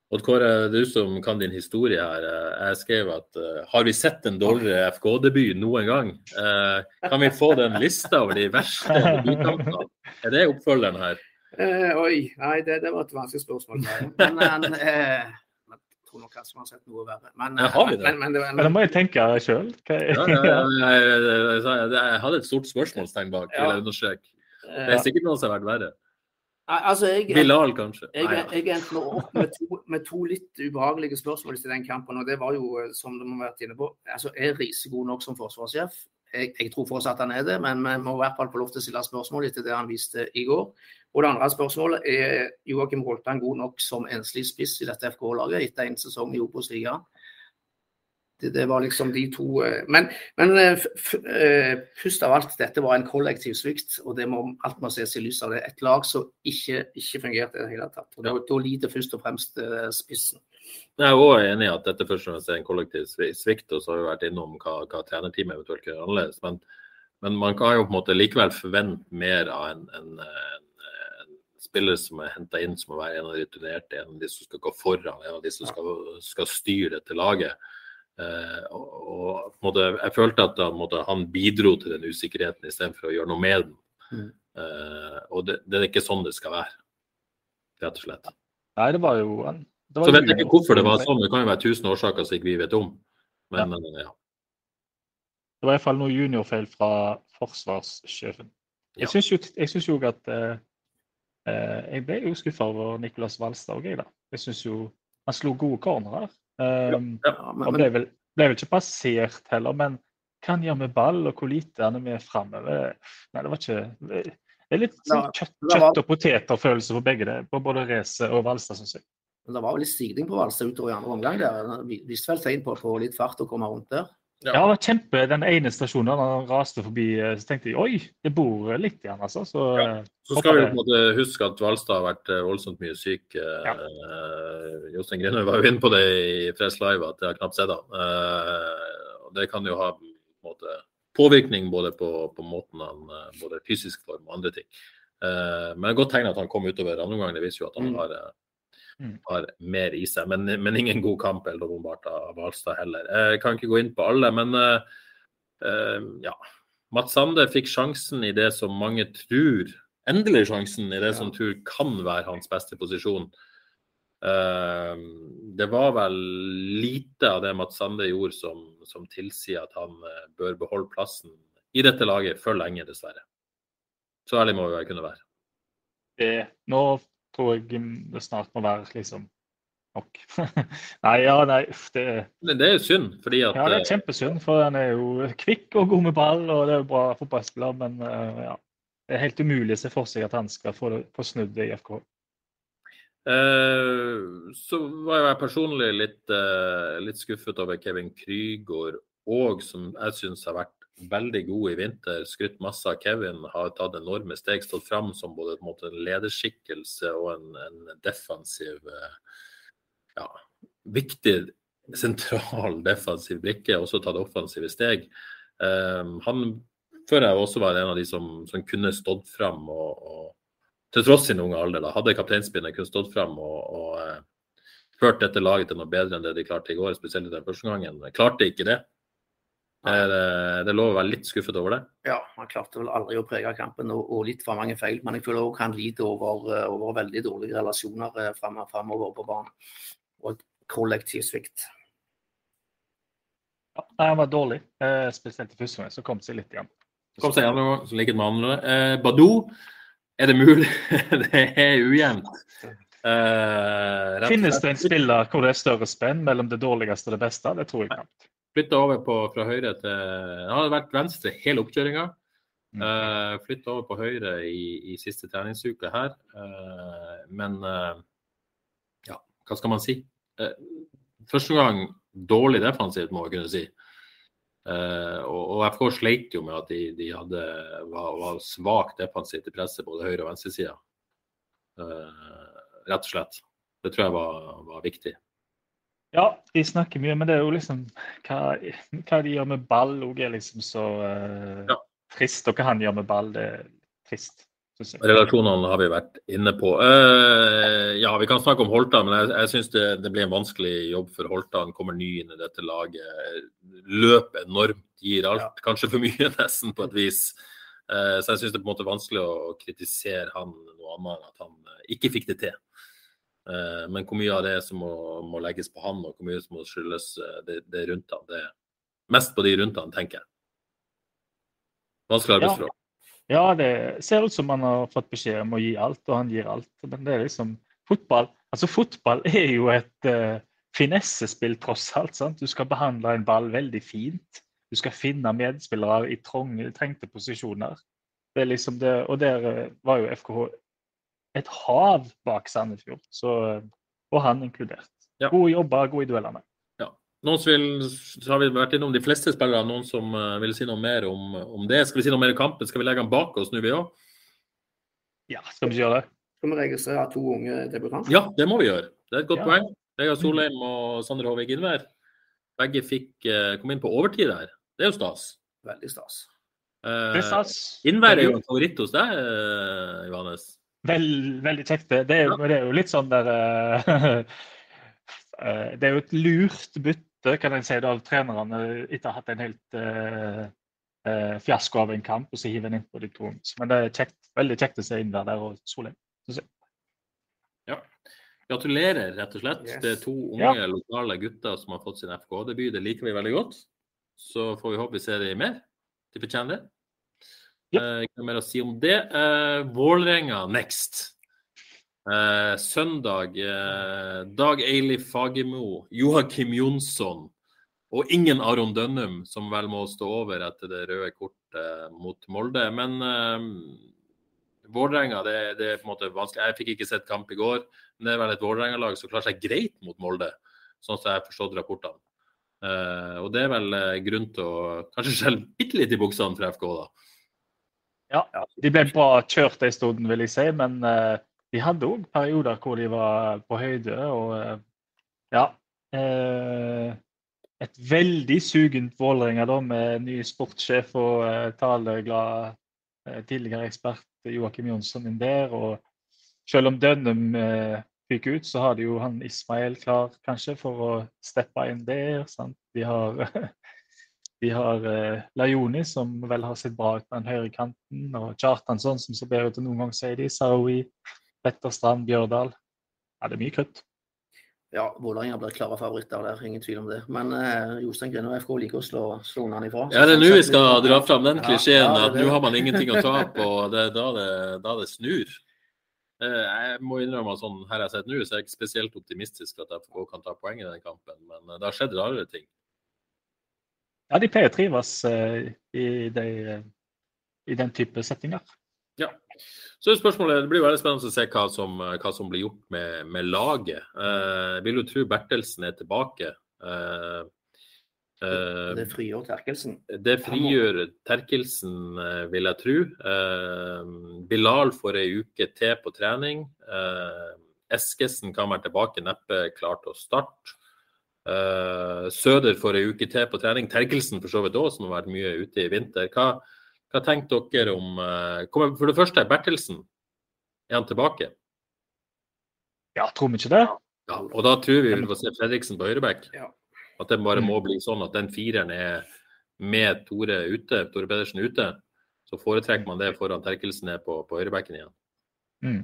A: Odd Kåre, du som kan din historie her. Jeg skrev at uh, har vi sett en dårligere FK-debut noen gang? Uh, kan vi få den lista over de verste debutkampene? Er det oppfølgeren her?
C: Uh, oi, nei, det, det, var et vanskelig spørsmål. Men, men uh, jeg tror nok kanskje man har sett noe verre. Men,
A: da har vi det?
B: Men, men, det, men, må jeg tenke sjøl.
A: Ja, ja, jeg, jeg, hadde et stort spørsmålstegn bak. Ja. Det er sikkert noe som har vært verre.
C: Altså, jeg,
A: Bilal, kanskje?
C: Jeg, jeg, jeg endte opp med to, med to, litt ubehagelige spørsmål til den kampen. og det var jo, som du har vært inne på, altså, Er Riise god nok som forsvarssjef? Jeg, jeg, tror fortsatt han er det, men vi må i hvert fall få lov til å stille spørsmål etter det han viste i går. Og det andre spørsmålet er Joakim Holtan god nok som enslig spiss i dette FK-laget etter en sesong i Obos-ligaen? Det, det, var liksom de to eh, Men, men eh, eh, først av alt, dette var en kollektiv svikt, og det må alt må ses i lys av det. Et lag som ikke, ikke fungerte i det hele tatt. og Da, lider først og fremst spissen.
A: Jeg er òg enig i at dette først og fremst er en kollektiv svikt, og så har vi vært innom hva, hva trenerteamet eventuelt kan gjøre annerledes. Men, men, man kan jo på en måte likevel forvente mer av en, en, en spillere som er henta inn som må være en av de rutinerte, en av de som skal gå foran, en av de som skal, skal styre dette laget. Uh, og, og måtte, Jeg følte at da, måtte, han bidro til den usikkerheten istedenfor å gjøre noe med den. Mm. Uh, og det, det, er ikke sånn det skal være, rett og slett.
B: Nei, det var jo det
A: var Så vet jeg ikke hvorfor det var sånn, det kan jo være tusen årsaker som ikke vi vet om. Men ja. Men, ja.
B: Det var iallfall noe juniorfeil fra forsvarssjefen. Jeg ja. syns jo, jo at Eh, jeg ble jo skuffa over Nicolas Walstad òg, jeg. da. Jeg syns jo han slo gode cornerer. Um, ja, men, og ble vel, ble vel, ikke passert heller, men hva han gjør med ball, og hvor lite han er med framover Nei, det var ikke Det er litt sånn kjøtt, kjøtt og poteter-følelse på begge det, på både Race og Valstad, syns jeg.
C: Men det var vel litt stigning på Valstad utover i andre omgang der. Viste vel tegn på å få litt fart og komme rundt der.
B: Ja. ja, det var kjempe den ene stasjonen da han raste forbi. Eh, så tenkte jeg oi, det bor litt igjen, altså. Så, ja.
A: Eh, så skal vi på en måte huske at Valstad har vært eh, voldsomt mye syk. Ja. Uh, Jostein Grinhaug var jo inne på det i Press Live, at jeg har knapt sett ham. Uh, det kan jo ha måte, påvirkning både på, på, måten han både fysisk form og andre ting. Uh, men godt tegn at han kom utover andre omgang. Det viser jo at han mm. har. Har mer i seg. Men, men ingen god kamp eller åpenbart av Hvalstad heller. Jeg kan ikke gå inn på alle, men uh, ja. Mats Sande fikk sjansen i det som mange tror Endelig sjansen i det ja. som tror kan være hans beste posisjon. Uh, det var vel lite av det Mats Sande gjorde som, som tilsier at han eh, bør beholde plassen i dette laget for lenge, dessverre. Så ærlig må vi kunne være.
B: Det, nå tror jeg det snart må være liksom nok. nei, ja, nei, uff, det
A: Men det er jo synd, fordi at
B: Ja, det er
A: eh,
B: kjempesynd, for han er jo kvikk og god med ball, og det er jo bra fotballspiller, men eh, ja. Det er helt umulig å se for seg at han skal få, få snudd det i FK.
A: Eh, så var jeg personlig litt, eh, litt skuffet over Kevin Krygård òg, som jeg syns har vært veldig god i vinter. Skrytt masse av Kevin, har tatt enorme steg, stått fram som både en måte, en lederskikkelse og en, en defensiv eh, ja, viktig sentral defensiv brikke, også tatt offensive steg. Um, han føler jeg også var en av de som, som kunne stått fram og, og til tross sin unge alder, da, hadde kapteinspinnet kunne stått fram og, og eh, ført dette laget til noe bedre enn det de klarte i går, spesielt i den første gangen. Klarte ikke det. Eh, Det, det lov å være litt skuffet over det.
C: Ja, han klarte vel aldri å prege kampen, og, og litt for mange feil. Men jeg føler òg han lider over, eh, over veldig dårlige relasjoner eh, frem- framover på banen. Og kollektiv svikt.
B: Ja, nei, han var dårlig, eh, spesielt i første gang, så kom seg litt igjen.
A: Kom seg igjen, som liket med andre. Eh, Badou, er det mulig? det er ujevnt. Eh,
B: Finnes det en spiller hvor det er større spenn mellom det dårligste og det beste? Det tror jeg knapt.
A: Flytta over på, fra høyre til Han hadde vært venstre hele oppkjøringa.
B: Mm.
A: Uh, Flytta over på høyre i, i siste treningsuke her. Uh, men uh, ja, hva skal man si? Eh, første gang dårlig defensivt, må jeg kunne si. Eh, og, og FK sleit jo med at de, de hadde, var, var svakt defensivt i presset både høyre- og venstresida. Uh, rett og slett. Det tror jeg var, var viktig.
B: Ja, de snakker mye, men det er jo liksom Hva, hva de gjør med ball òg er liksom så uh,
A: Ja.
B: trist. Og hva han gjør med ball, det er trist.
A: Relasjonene har vi vært inne på. Uh, ja, Vi kan snakke om Holtan, men jeg, jeg syns det, det blir en vanskelig jobb for Holtan. Kommer ny inn i dette laget. Løper enormt, gir alt. Kanskje for mye, nesten, på et vis. Uh, så jeg syns det er på en måte vanskelig å kritisere han noe annet enn at han ikke fikk det til. Eh, men hvor mye av det som må, må legges på han, og hvor mye som må skyldes eh, det, det rundt han, det er mest på de rundt han, tenker jeg. Vanskelig arbeidsforhold.
B: Ja, det ser ut som han har fått beskjed om å gi alt, og han gir alt. Men det er liksom fotball. Altså, fotball er jo et uh, finessespill, tross alt. sant? Du skal behandle en ball veldig fint. Du skal finne medspillere i trengte posisjoner. Det er liksom det, og der eh, var jo FKH et hav bak Sandefjord, så, eh, og han inkludert.
A: Ja.
B: Gode jobber, gode i duellene.
A: Noen som vil, så har vi vært innom de fleste spillere. Noen som eh, vil si noe mer om, om det? Skal vi si noe mer om kampen? Skal vi legge den bak oss nå, vi òg?
B: Ja, skal vi gjøre det?
C: Skal vi registrere to unge debutanter?
A: Ja, det må vi gjøre. Det er et godt
B: Ja.
A: poeng. Vegard Solheim og Sander Håvik Innvær. Begge fikk kom komme inn på overtid der. Det er jo stas.
C: Veldig stas.
A: Eh. Innvær er jo en favoritt hos deg, eh, Johannes.
B: Vel, veldig kjekt. Det Det er, jo- det er jo litt sånn der eh, eh, Det er jo et lurt bytte, kan en si, da, av trenerne etter å ha hatt en helt uh, uh, fiasko av en kamp, og så hiver en inn på de. Men det er kjekt, veldig kjekt å se inn der og Solheim. Ja.
A: Gratulerer, rett og slett.
C: Yes.
A: Det er to unge lokale gutter som har fått sin FK-debut. Det liker vi veldig godt. Så får vi håpe vi ser dem mer. De fortjener det.
B: Ja.
A: Eh, Ikke mer å si om det. Eh, Vålerenga next. Eh, søndag eh, Dag Eilif Fagermo, Joakim Jonsson og ingen Aron Dønnum, som vel må stå over etter det røde kortet mot Molde. Men eh, Vålerenga, det, det er på en måte vanskelig. Jeg fikk ikke sett kamp i går. Men det er vel et Vålerenga-lag som klarer seg greit mot Molde, sånn som jeg har forstått rapportene. Og det er vel grunn til å kanskje skjelve bitte litt i buksene for FK, da.
B: Ja, de ble bra kjørt en stund, vil jeg si, men uh, de hadde òg perioder hvor de var på høyde. Og uh, ja uh, Et veldig sugent Vålerenga da, med ny sportssjef og uh, taleglad tidligere ekspert Joakim Jonsson inn der. og selv om Dønnum fikk ut, så har de jo han Ismael klar kanskje for å steppe inn der. Sant? De har, de har eh, Lajoni, som vel har sett bra ut på den høyre kanten, og Kjartansson, som ser bedre ut enn noen gang, sier de. Sarawi, Petter Strand, Bjørdal. Ja, det er mye krutt.
C: ja, Vålerenga blir klare favoritter der, ingen tvil om det. Men eh, Jostein Grine og FK liker å slå, slå unna ifra.
A: Ja, det er nå vi skal dra fram den klisjeen
C: ja, er
A: at nå har man ingenting å tape, og det er da det, da det snur. Eh, Jeg må innrømme at sånn her jeg har sett nå, så er jeg ikke spesielt optimistisk for at FK kan ta poeng i den kampen, men eh, det har skjedd rarere ting.
B: Ja, de pleier å trives uh, i, de, eh, i den type settinger.
A: Ja. Så spørsmålet, Det blir veldig spennende å se hva som, hva som blir gjort med, med laget. Uh, vil du tro Bertelsen er tilbake. Uh, eh,
C: Det frigjør Terkelsen.
A: det frigjør Terkelsen, eh, vil jeg tro. Eh, Bilal får ei uke til på trening. Eh, Eskesen kan være tilbake, neppe klar til å starte. Eh, Søder får ei uke til på trening. Terkelsen for så vidt òg, som har vært mye ute i vinter. Hva, hva tenker dere om eh, kommer- For det første, Bertelsen. Er han tilbake?
B: Ja, tror vi ikke det?
A: Ja, og da tror vi vi får se Fredriksen på høyreback.
C: Ja.
A: At det bare
B: Mm.
A: må bli sånn at den fireren er med Tore ute, Tore Pedersen ute. Så foretrekker man det foran Terkelsen er på, på høyrebacken igjen.
B: Mm.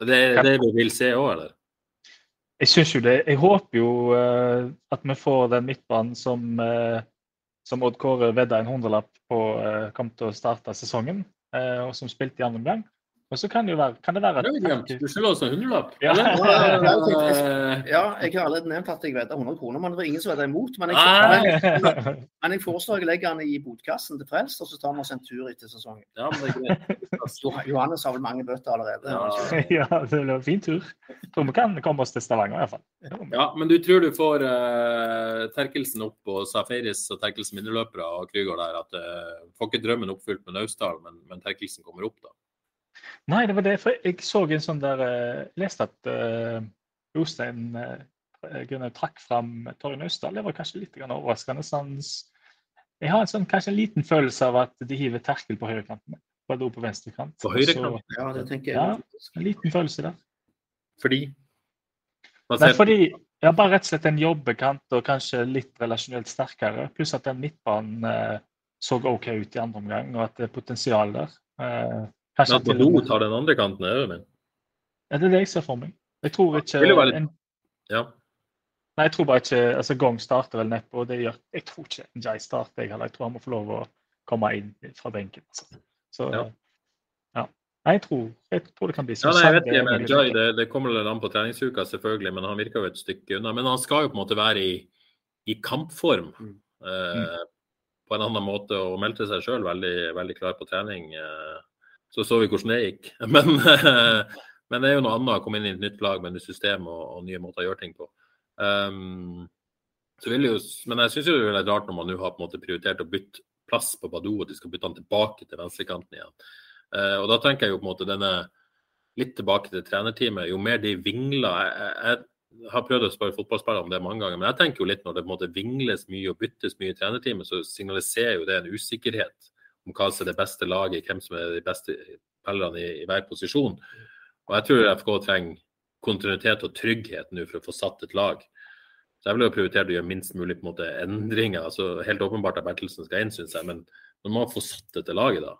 A: Det er det vi vil se òg, eller?
B: Jeg syns jo det. Jeg håper jo uh, at vi får den midtbanen som, uh, som Odd Kåre vedda en hundrelapp på uh, kom til å starte sesongen, eh, og som spilte i andre omgang. Og så kan det jo være, kan det være
A: at. Du skylder oss en hundrelapp.
B: Ja.
C: Ja, jeg har allerede nevnt at jeg vedder 100 kroner, men det var ingen som vedda imot. Men jeg,
A: Nei.
C: men, men jeg foreslår jeg legger den i botkassen til Frelst, og så tar vi oss en tur etter sesongen.
A: Ja, men det er
C: Johannes har vel mange bøtter allerede.
A: Ja.
B: ja, det blir en fin tur. Jeg tror vi kan komme oss til Stavanger i hvert fall.
A: Ja, men du tror du får uh, Terkelsen opp og Safaris og Terkelsen minneløpere og Krygård der? At uh, Får ikke drømmen oppfylt med Naustdal, men, men Terkelsen kommer opp, da?
B: Nei, det var det. For jeg så en sånn der eh, Jeg leste at uh, Jostein uh, trakk fram Torgen Austdal. Det var kanskje litt overraskende. Sånn, jeg har en sånn, kanskje en liten følelse av at de hiver Terkel på høyrekanten. Badou på venstrekant.
A: På høyrekant?
C: Ja, det tenker
B: Ja,
C: jeg.
B: en liten følelse der.
A: Fordi?
B: Nei, fordi ja, bare rett og slett en jobbekant og kanskje litt relasjonelt sterkere. Pluss at den midtbanen uh, så OK ut i andre omgang, og at det er potensial der. Eh, kanskje
A: At
B: til og
A: Badou
B: med-
A: tar den andre kanten, er det det?
B: Ja, det er det jeg ser for meg. Jeg tror ikke
A: litt-
B: en,
A: Ja.
B: Nei, jeg tror bare ikke altså Gong starter vel neppe, og det gjør Jeg tror ikke Njay starter, jeg heller. Jeg tror han må få lov å komme inn fra benken. Altså. Så
A: Ja.
B: ja. Nei, jeg tror, jeg tror det kan bli
A: Ja, nei, jeg vet ikke, men. Jai, det, det kommer vel an på treningsuka, selvfølgelig, men han virker jo et stykke unna. Men han skal jo på en måte være i, i kampform
C: Mm.
A: eh, på en annen måte og meldte seg sjøl veldig, veldig klar på trening. Eh, så så vi hvordan det gikk. Men, eh, men det er jo noe annet å komme inn i et nytt lag med nytt system og, og nye måter å gjøre ting på. Um, jo, men jeg syns det er litt rart når man nå har på en måte prioritert å bytte plass på Badou, at de skal bytte han tilbake til venstrekanten igjen. Uh, og da tenker jeg jo på en måte denne litt tilbake til trenerteamet. Jo mer de vingler jeg, jeg har prøvd å spørre fotballspillere om det mange ganger, men jeg tenker jo litt når det på en måte vingles mye og byttes mye i trenerteamet, så signaliserer jo det en usikkerhet om hva som er det beste laget, hvem som er de beste spillerne i, i hver posisjon. Og jeg tror FK trenger kontinuitet og trygghet nå for å få satt et lag. Så jeg vil jo prioritere å gjøre minst mulig på en måte endringer. altså Helt åpenbart at Bertelsen skal inn, syns jeg, men man man få satt dette laget, da.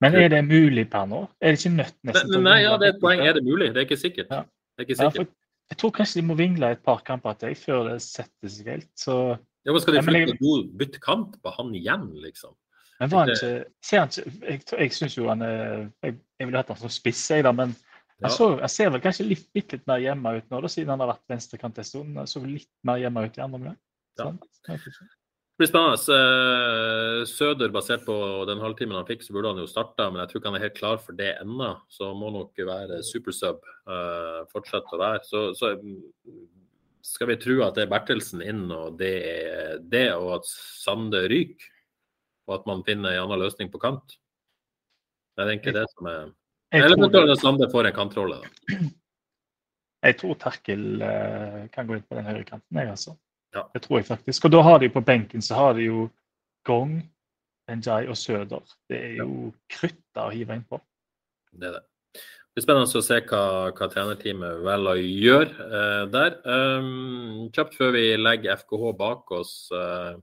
B: Men er det mulig per nå? Er det ikke nødt nesten Nei,
A: nei, ja, det er et poeng. Er det mulig? Det er ikke sikkert.
B: Ja.
A: Det er ikke
B: Ja, for jeg tror kanskje de må vingle et par kamper til før det setter seg helt. Så,
A: Ja, men skal de flytte god bytte kamp på han igjen, liksom?
B: Men var han ikke Ser han ikke Jeg, jeg syns jo han er Jeg, jeg ville hatt han som spiss, jeg, da, men
A: Ja.
B: jeg, så, jeg ser vel kanskje litt, litt, litt mer hjemme ut nå, da, siden han har vært venstrekant en stund. Han Så litt mer hjemme ut i andre omgang.
A: Ja.
B: Vet ikke.
A: Det blir spennende. Eh, Søder, basert på den halvtimen han fikk, så burde han jo starta, men jeg tror ikke han er helt klar for det ennå. Så må nok være supersub. Uh, fortsette å være. Så, så skal vi tro at det er Bertelsen inn, og det er det, og at Sande ryker. Og at man finner en annen løsning på kant. Det er egentlig det som er Eller eventuelt at Sande får en kantrolle. da.
B: jeg tror Terkel eh, kan gå inn på den høyre kanten, jeg, altså.
A: Ja.
B: Det tror jeg faktisk. Og da har de på benken så har de jo Gong, Njai og Søder. Det er jo krutta å hive innpå.
A: Det er det. Det blir spennende å se hva, hva trenerteamet velger å gjøre eh, der. Um, kjapt før vi legger FKH bak oss. eh,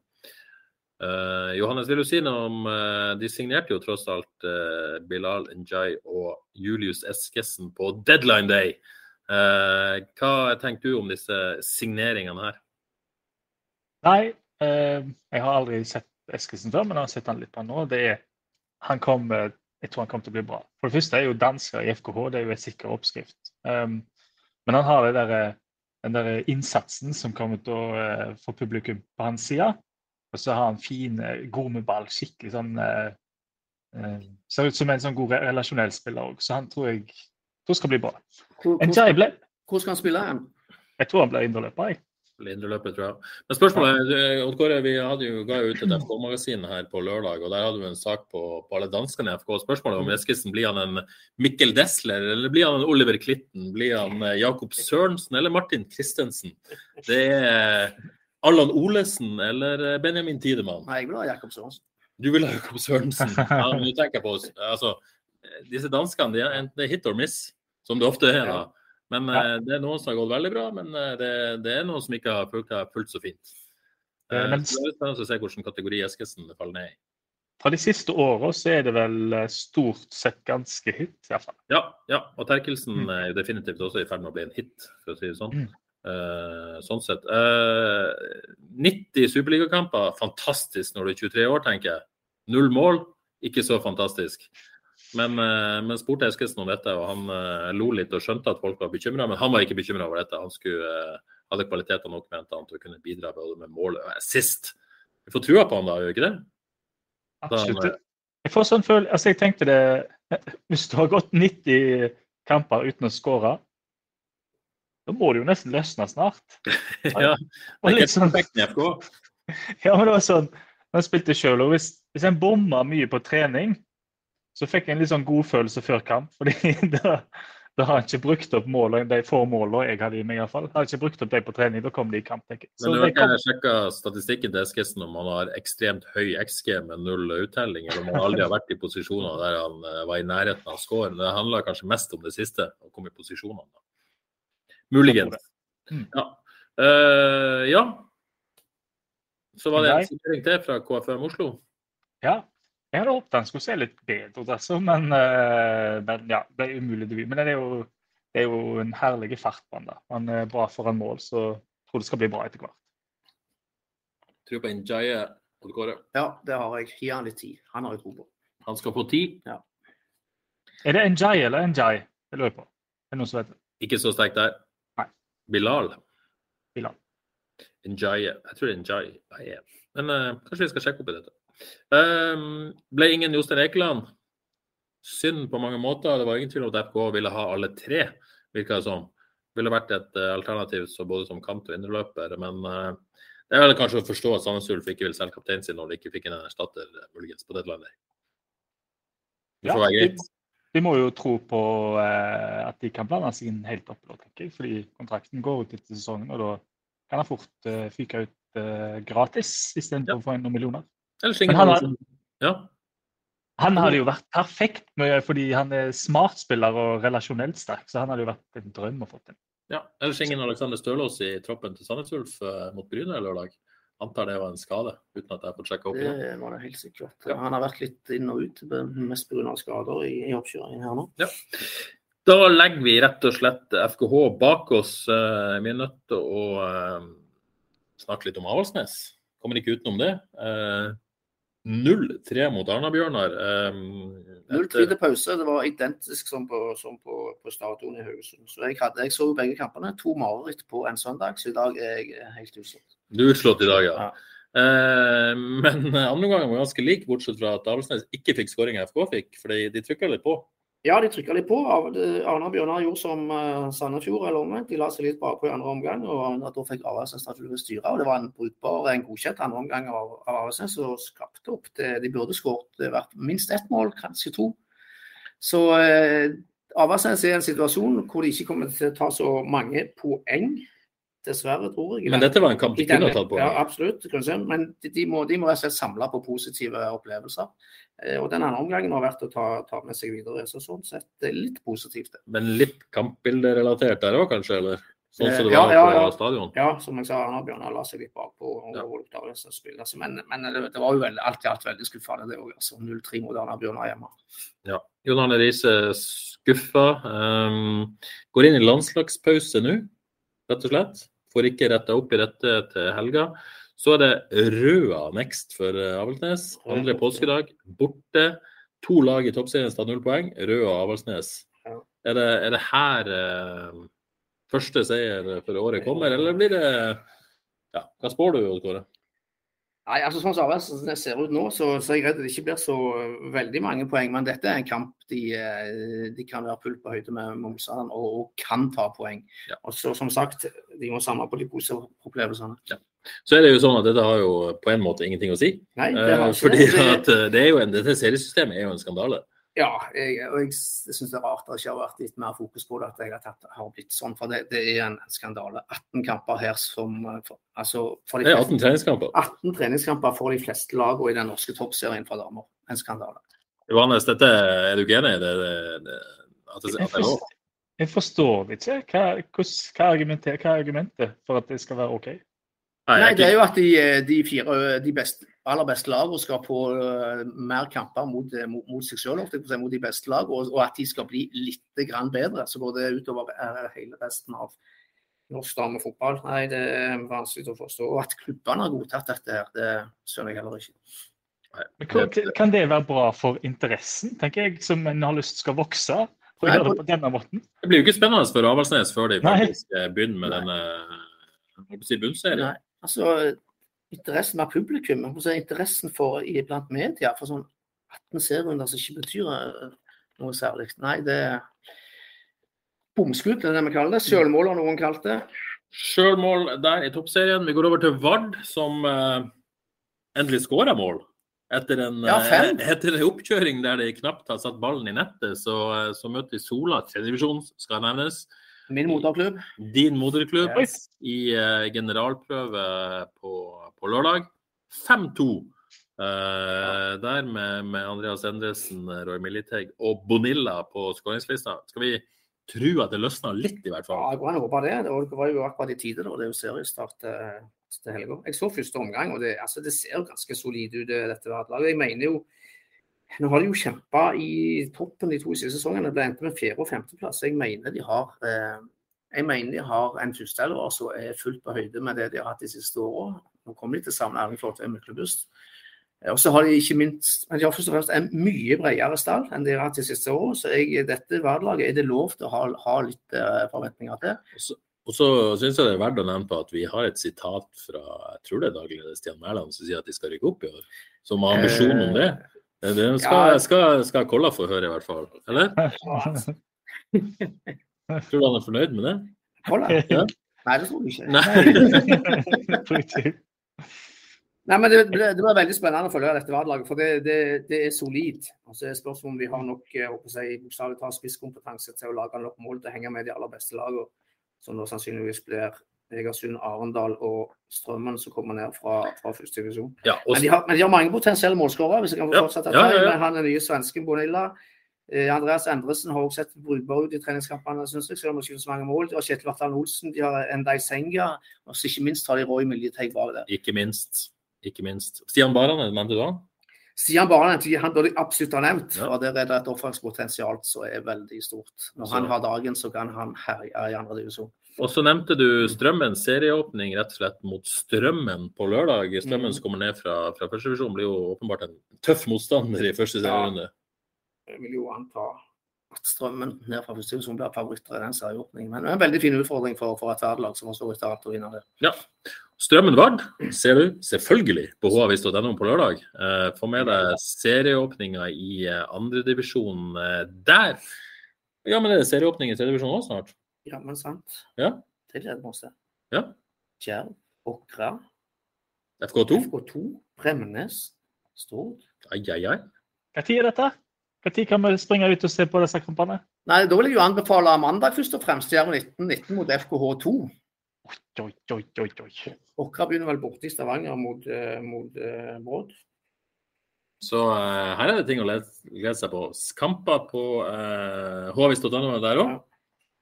A: eh, Johannes, vil du si noe om uh, De signerte jo tross alt uh, Bilal Njay og Julius Eskesen på deadline day. Hva tenker du om disse signeringene her?
B: Nei, jeg har aldri sett Eskesen før, men jeg har sett han litt på nå. Det er, han kom, jeg tror han kommer til å bli bra. For det første er jo dansker i FKH, det er jo en sikker oppskrift. Um, men han har der, den der innsatsen som kommer til å uh, få publikum på hans side. Og så har han fin, god med ball, skikkelig sånn uh, uh, Ser ut som en sånn god relasjonell spiller òg, så han tror jeg tror skal bli bra.
C: Hvor,
B: En
C: hvor, skal, hvor skal han spille hen?
B: jeg tror han blir indreløper, jeg.
A: Indreløpet, tror jeg. Men spørsmålet er, Odd Kåre, vi hadde jo, ga jo ut et FK-magasin her på lørdag, og der hadde vi en sak på, på alle danskene i FK. Spørsmålet om Eskilsen blir han en Mikkel Desler, eller blir han en Oliver Klitten? Blir han eh, Jakob Sørensen eller Martin Christensen? Det er Allan Olesen eller eh, Benjamin Tidemann?
C: Nei, jeg vil ha Jakob Sørensen.
A: Du vil ha Jakob Sørensen. Ja, men du tenker på oss. Altså, disse danskene de er enten hit or miss, som det ofte er. da. Men
B: Ja.
A: eh, det er noen som har gått veldig bra, men eh, det, det er noen som ikke har fulgt, fullt så fint. Eh,
B: Eh,
A: det er spennende å se hvilken kategori Eskesen faller ned i.
B: Fra de siste åra så er det vel eh, stort sett ganske hit, iallfall.
A: Ja, ja. Og Terkelsen
B: Mm.
A: er jo definitivt også i ferd med å bli en hit, for å si det sånn.
B: Mm.
A: Eh, sånn sett. Eh, 90 superligakamper, fantastisk når du er 23 år, tenker jeg. Null mål, ikke så fantastisk. Men, uh, men spurte Eskilsen om dette, og han eh, lo litt og skjønte at folk var bekymra. Men han var ikke bekymra over dette. Han skulle, eh, hadde kvaliteter nok, mente han, til å kunne bidra både med mål og assist. Vi får trua på han da, gjør vi ikke det?
B: Absolutt. Jeg får sånn følelse, altså jeg tenkte det Hvis du har gått 90 kamper uten å skåre, da må det jo nesten løsne snart.
A: ja.
B: Og litt sånn, ja, men det var sånn, når jeg spilte selv, og hvis, hvis en bomma mye på trening, så fikk jeg en litt sånn godfølelse før kamp. fordi da, da har jeg ikke brukt opp målene, de få målene jeg hadde i meg. i hvert fall. Har ikke brukt opp de på trening, da kom de i kamp. tenker jeg. Så
A: Men du har
B: kom,
A: ikke sjekka statistikken til Eskesen om han har ekstremt høy XG med null uttelling, eller om han aldri har vært i posisjoner der han eh, var i nærheten av scoren. Det handler kanskje mest om det siste, å komme i posisjonene. Muligens.
B: Mm.
A: Ja. Uh, ja. Så var det en signering til fra KFM Oslo.
B: ja, jeg hadde håpet han skulle se litt bedre ut, altså, men, uh, men ja, det er umulig debut. Men det er jo, det er jo en herlig fart på han da. Han er bra foran mål, så jeg tror det skal bli bra etter hvert.
A: Tror på Njaye Odd
C: Ja, det har jeg. Gi han litt tid. Han har jeg tro på.
A: Han skal få ti.
B: Er det Njay eller Njay? Det lurer på. Er det noen som vet det?
A: Ikke så sterkt der. Bilal.
B: Bilal.
A: Njaye. Jeg tror det er Njaye. Men uh, kanskje vi skal sjekke opp i dette. Um, ble ingen Jostein Ekeland. Synd på mange måter. Det var ingen tvil om at FK ville ha alle tre, virka det som. Ville vært et uh, alternativ så både som kant og indreløper. Men uh, det er vel kanskje å forstå at Sandnes Ulf ikke vil selge kapteinen sin når de ikke fikk en erstatter muligens på deadline. Det får
B: Ja,
A: være greit.
B: De, må jo tro på eh, at de kan blande seg inn helt opp, tenker jeg. Fordi kontrakten går ut etter sesongen, og da kan han fort eh, fyke ut eh, gratis istedenfor
A: Ja.
B: å få inn noen millioner. Men han har-
A: Ja.
B: Han hadde jo vært perfekt med, fordi han er smart spiller og relasjonelt sterk, så han hadde jo vært en drøm å få til.
A: Ja, ellers ingen Alexander Stølås i troppen til Sandnes Ulf eh, mot Bryne lørdag. Antar det var en skade, uten at jeg har fått sjekka opp.
C: Det var det helt sikkert.
A: Ja.
C: Han har vært litt inn og ut, mest pga. skader i, i oppkjøringen her nå.
A: Da legger vi rett og slett FKH bak oss. Eh, Vi er nødt til å eh, snakke litt om Avaldsnes. Kommer ikke utenom det. Eh, 0-3 mot Arna-Bjørnar. Eh,
C: Null
A: etter-
C: tid til pause. Det var identisk som på, som på, på stadion i Haugesund. Så jeg, hadde, jeg så begge kampene. To mareritt på en søndag, så i dag er jeg helt uslått.
A: Du er utslått i dag, ja.
C: Ja.
A: Eh, men andre gangen var ganske lik, bortsett fra at Avaldsnes ikke fikk skåringa FK fikk. For de, de trykka litt på.
C: Ja, de trykka litt på. Arne og Bjørnar gjorde som uh, Sandefjord eller omvendt. De la seg litt bakpå i andre omgang, og da fikk Avaldsnes naturligvis styre. Og det var en brukbar, en godkjent andre omgang av, av Avaldsnes og skapte opp det. De burde skåret eh, minst ett mål, kanskje to. Så eh, Avaldsnes er i en situasjon hvor de ikke kommer til å ta så mange poeng. Dessverre, tror jeg.
A: Men dette var en kamp de kunne tatt på.
C: Ja, absolutt. Men de, må, de må samle på positive opplevelser. Eh, Og den andre omgangen har vært å ta, ta med seg videre. Så sånn sett det er litt positivt. det.
A: Men litt kampbilderelatert der òg, kanskje? eller? Sånn som det
C: Ja,
A: var
C: ja,
A: på
C: ja.
A: stadion.
C: Ja, som jeg sa, Arne Bjørnar la seg litt bakpå.
A: Ja.
C: Altså, Men, men det, det var jo veldig, alt i alt veldig skuffende, det òg. Altså, 0-3 mot Arne Bjørnar hjemme.
A: Jon Arne Riise skuffa. Um, går inn i landslagspause nå, rett og slett. Får ikke retta opp i dette til helga. Så er det Røa next for eh, Avaldsnes. Andre påskedag. Borte. To lag i toppserien tar null poeng. Røa og Avaldsnes. Er, det, er det her eh, første seier for året kommer, eller blir det ja, Hva spår du, Odd Kåre?
C: Nei, altså Sånn som det ser ut nå, så, så er jeg redd det ikke blir så eh, veldig mange poeng. Men dette er en kamp de, eh, de kan være fullt på høyde med Momsland og, og kan ta poeng.
A: Ja.
C: Og så Som sagt, de må samle på de positive opplevelsene.
A: Så er det jo sånn at dette har jo på en måte ingenting å si.
C: Nei, det
A: Eh,
C: har ikke
A: fordi
C: det.
A: at eh, det er jo en, dette seriesystemet er jo en skandale.
C: Ja, jeg, og jeg syns det er rart at det ikke har vært litt mer fokus på det. At jeg har, tatt, har blitt sånn, for det, det er en skandale. 18 kamper her som eh, for, altså, for de
A: Det er
C: fleste-
A: 18 treningskamper.
C: 18 treningskamper for de fleste lagene i den norske toppserien for damer. En skandale.
A: Johannes, dette, er du enig i det? det, det at det, at er lov?
B: Jeg forstår ikke. Hva, hvordan, hva, argumenter, hva er argumentet for at det skal være OK?
A: Nei,
C: Nei, det er
A: er
C: jo at de, de fire de beste, aller beste lagene skal på eh, mer kamper mot, eh, mot, mot seg selv, mot de beste lagene, og, og at de skal bli litt grann bedre. Så går det utover eh, hele resten av norsk damefotball. Nei, det er vanskelig å forstå. Og at klubbene har godtatt dette, her, det skjønner jeg heller ikke.
B: Men hva- Kan det være bra for interessen, tenker jeg, som en har lyst skal vokse? For å
C: Nei,
B: gjøre det på denne måten?
A: Det blir jo ikke spennende for Avaldsnes før de faktisk begynner med
C: Nei.
A: denne si bunnserien.
C: Altså interessen med publikum, altså interessen for i- blant media for sånn 18 serierunder som ikke betyr eh, noe særlig. Nei, det er bomskudd, det er det vi kaller det. Sjølmål har noen kalt det.
A: Sjølmål der i toppserien. Vi går over til Vard, som uh, endelig skåra mål. Etter en,
C: Ja,
A: eh, etter en oppkjøring der de knapt har satt ballen i nettet, så, så møtte de Sola, tredjedivisjon, skal nevnes.
C: Min moderklubb.
A: Din moderklubb
C: Yes.
A: i uh, generalprøve på, på lørdag. 5-2. Eh, der med, med Andreas Endresen, Roy Militeig og Bonilla på skåringslista. Skal vi tro at det løsner litt, i hvert fall?
C: Ja, jeg går an å håpe det. Det var jo akkurat i tide, da. Det er jo seriestart uh, til helga. Jeg så første omgang, og det, altså, det ser ganske solid ut, dette laget. Jeg mener jo Nå har de jo kjempa i toppen de to siste sesongene. Ble endte med fjerde- og femteplass. Jeg mener de har eh, jeg mener de har en førsteelver som er fullt på høyde med det de har hatt de siste åra. Nå kommer de til samme Erling Flåte og Myklebust. Eh, Og så har de ikke minst men de har først og fremst en mye bredere stall enn de har hatt de siste åra. Så jeg, dette Vard-laget er det lov til å ha, ha litt eh, forventninger til.
A: Og så syns jeg det er verdt å nevne på at vi har et sitat fra jeg tror det er daglig Stian Mæland som sier at de skal rykke opp i år. Som har ambisjon om det. Det det skal,
C: Ja.
A: skal, skal Kolla få høre, i hvert fall. Eller? Tror du han er fornøyd med det?
C: Kolla?
A: Ja.
C: Nei, det tror jeg ikke.
A: Nei.
C: Nei, men det, det, det var veldig spennende å følge dette Vard-laget, for det, det, det er solid. Og så er spørsmålet om vi har nok å si, spisskompetanse til å lage nok mål til å henge med de aller beste lagene. Som nå sannsynligvis blir Egersund, Arendal og Strømmen som kommer ned fra, fra første divisjon.
A: Ja,
C: Men de, har, men de har mange potensielle målskårere, hvis jeg kan få fortsette.
A: ja, ja, ja.
C: Han er nye svensken Bonilla. Eh, Andreas Endresen har også sett brukbar ut i treningskampene, synes jeg, selv om det ikke så mange mål. De har Kjetil Vartland Olsen, de har Endai Senga, og så ikke minst har de Roy Miljeteig bak der.
A: ikke minst. Ikke minst. Stian Barane, mente du da?
C: Stian Barland han burde absolutt ha nevnt,
A: Ja.
C: og der er det et offensivpotensial som er veldig stort. Når
A: Så-
C: han har dagen, så kan han herje i andre divisjon.
A: Og så nevnte du Strømmens serieåpning rett og slett mot Strømmen på lørdag. Strømmen
C: Mm.
A: som kommer ned fra, fra første divisjon, blir jo åpenbart en tøff motstander i første serierunde.
C: Jeg vil jo anta at Strømmen ned fra første divisjon blir favoritter i den serieåpningen. Men det er en veldig fin utfordring for, for et verdelag som har stått vidt alt å vinne det.
A: Ja. Strømmen Vard ser du selvfølgelig på havis.no på lørdag. Eh, få med deg serieåpninga i eh, andredivisjon eh, der. Ja, men det er serieåpning i tredjedivisjon òg snart.
C: Ja, men sant.
A: Ja.
C: Det gleder vi oss til.
A: Ja.
C: Djerv, Åkra,
A: FK2.
C: FK2, Bremnes, Stord.
A: Ai, ai, ai.
B: Tid er dette? Tid kan vi springe ut og se på disse kampene?
C: Nei, da vil jeg jo anbefale mandag først og fremst. Djerv 1919 mot FKH2.
B: Oi, oi, oi, oi.
C: Åkra begynner vel borte i Stavanger mot, uh, mot eh, Brodd.
A: Så uh, her er det ting å glede seg på. Kamper på uh, havis.no der òg.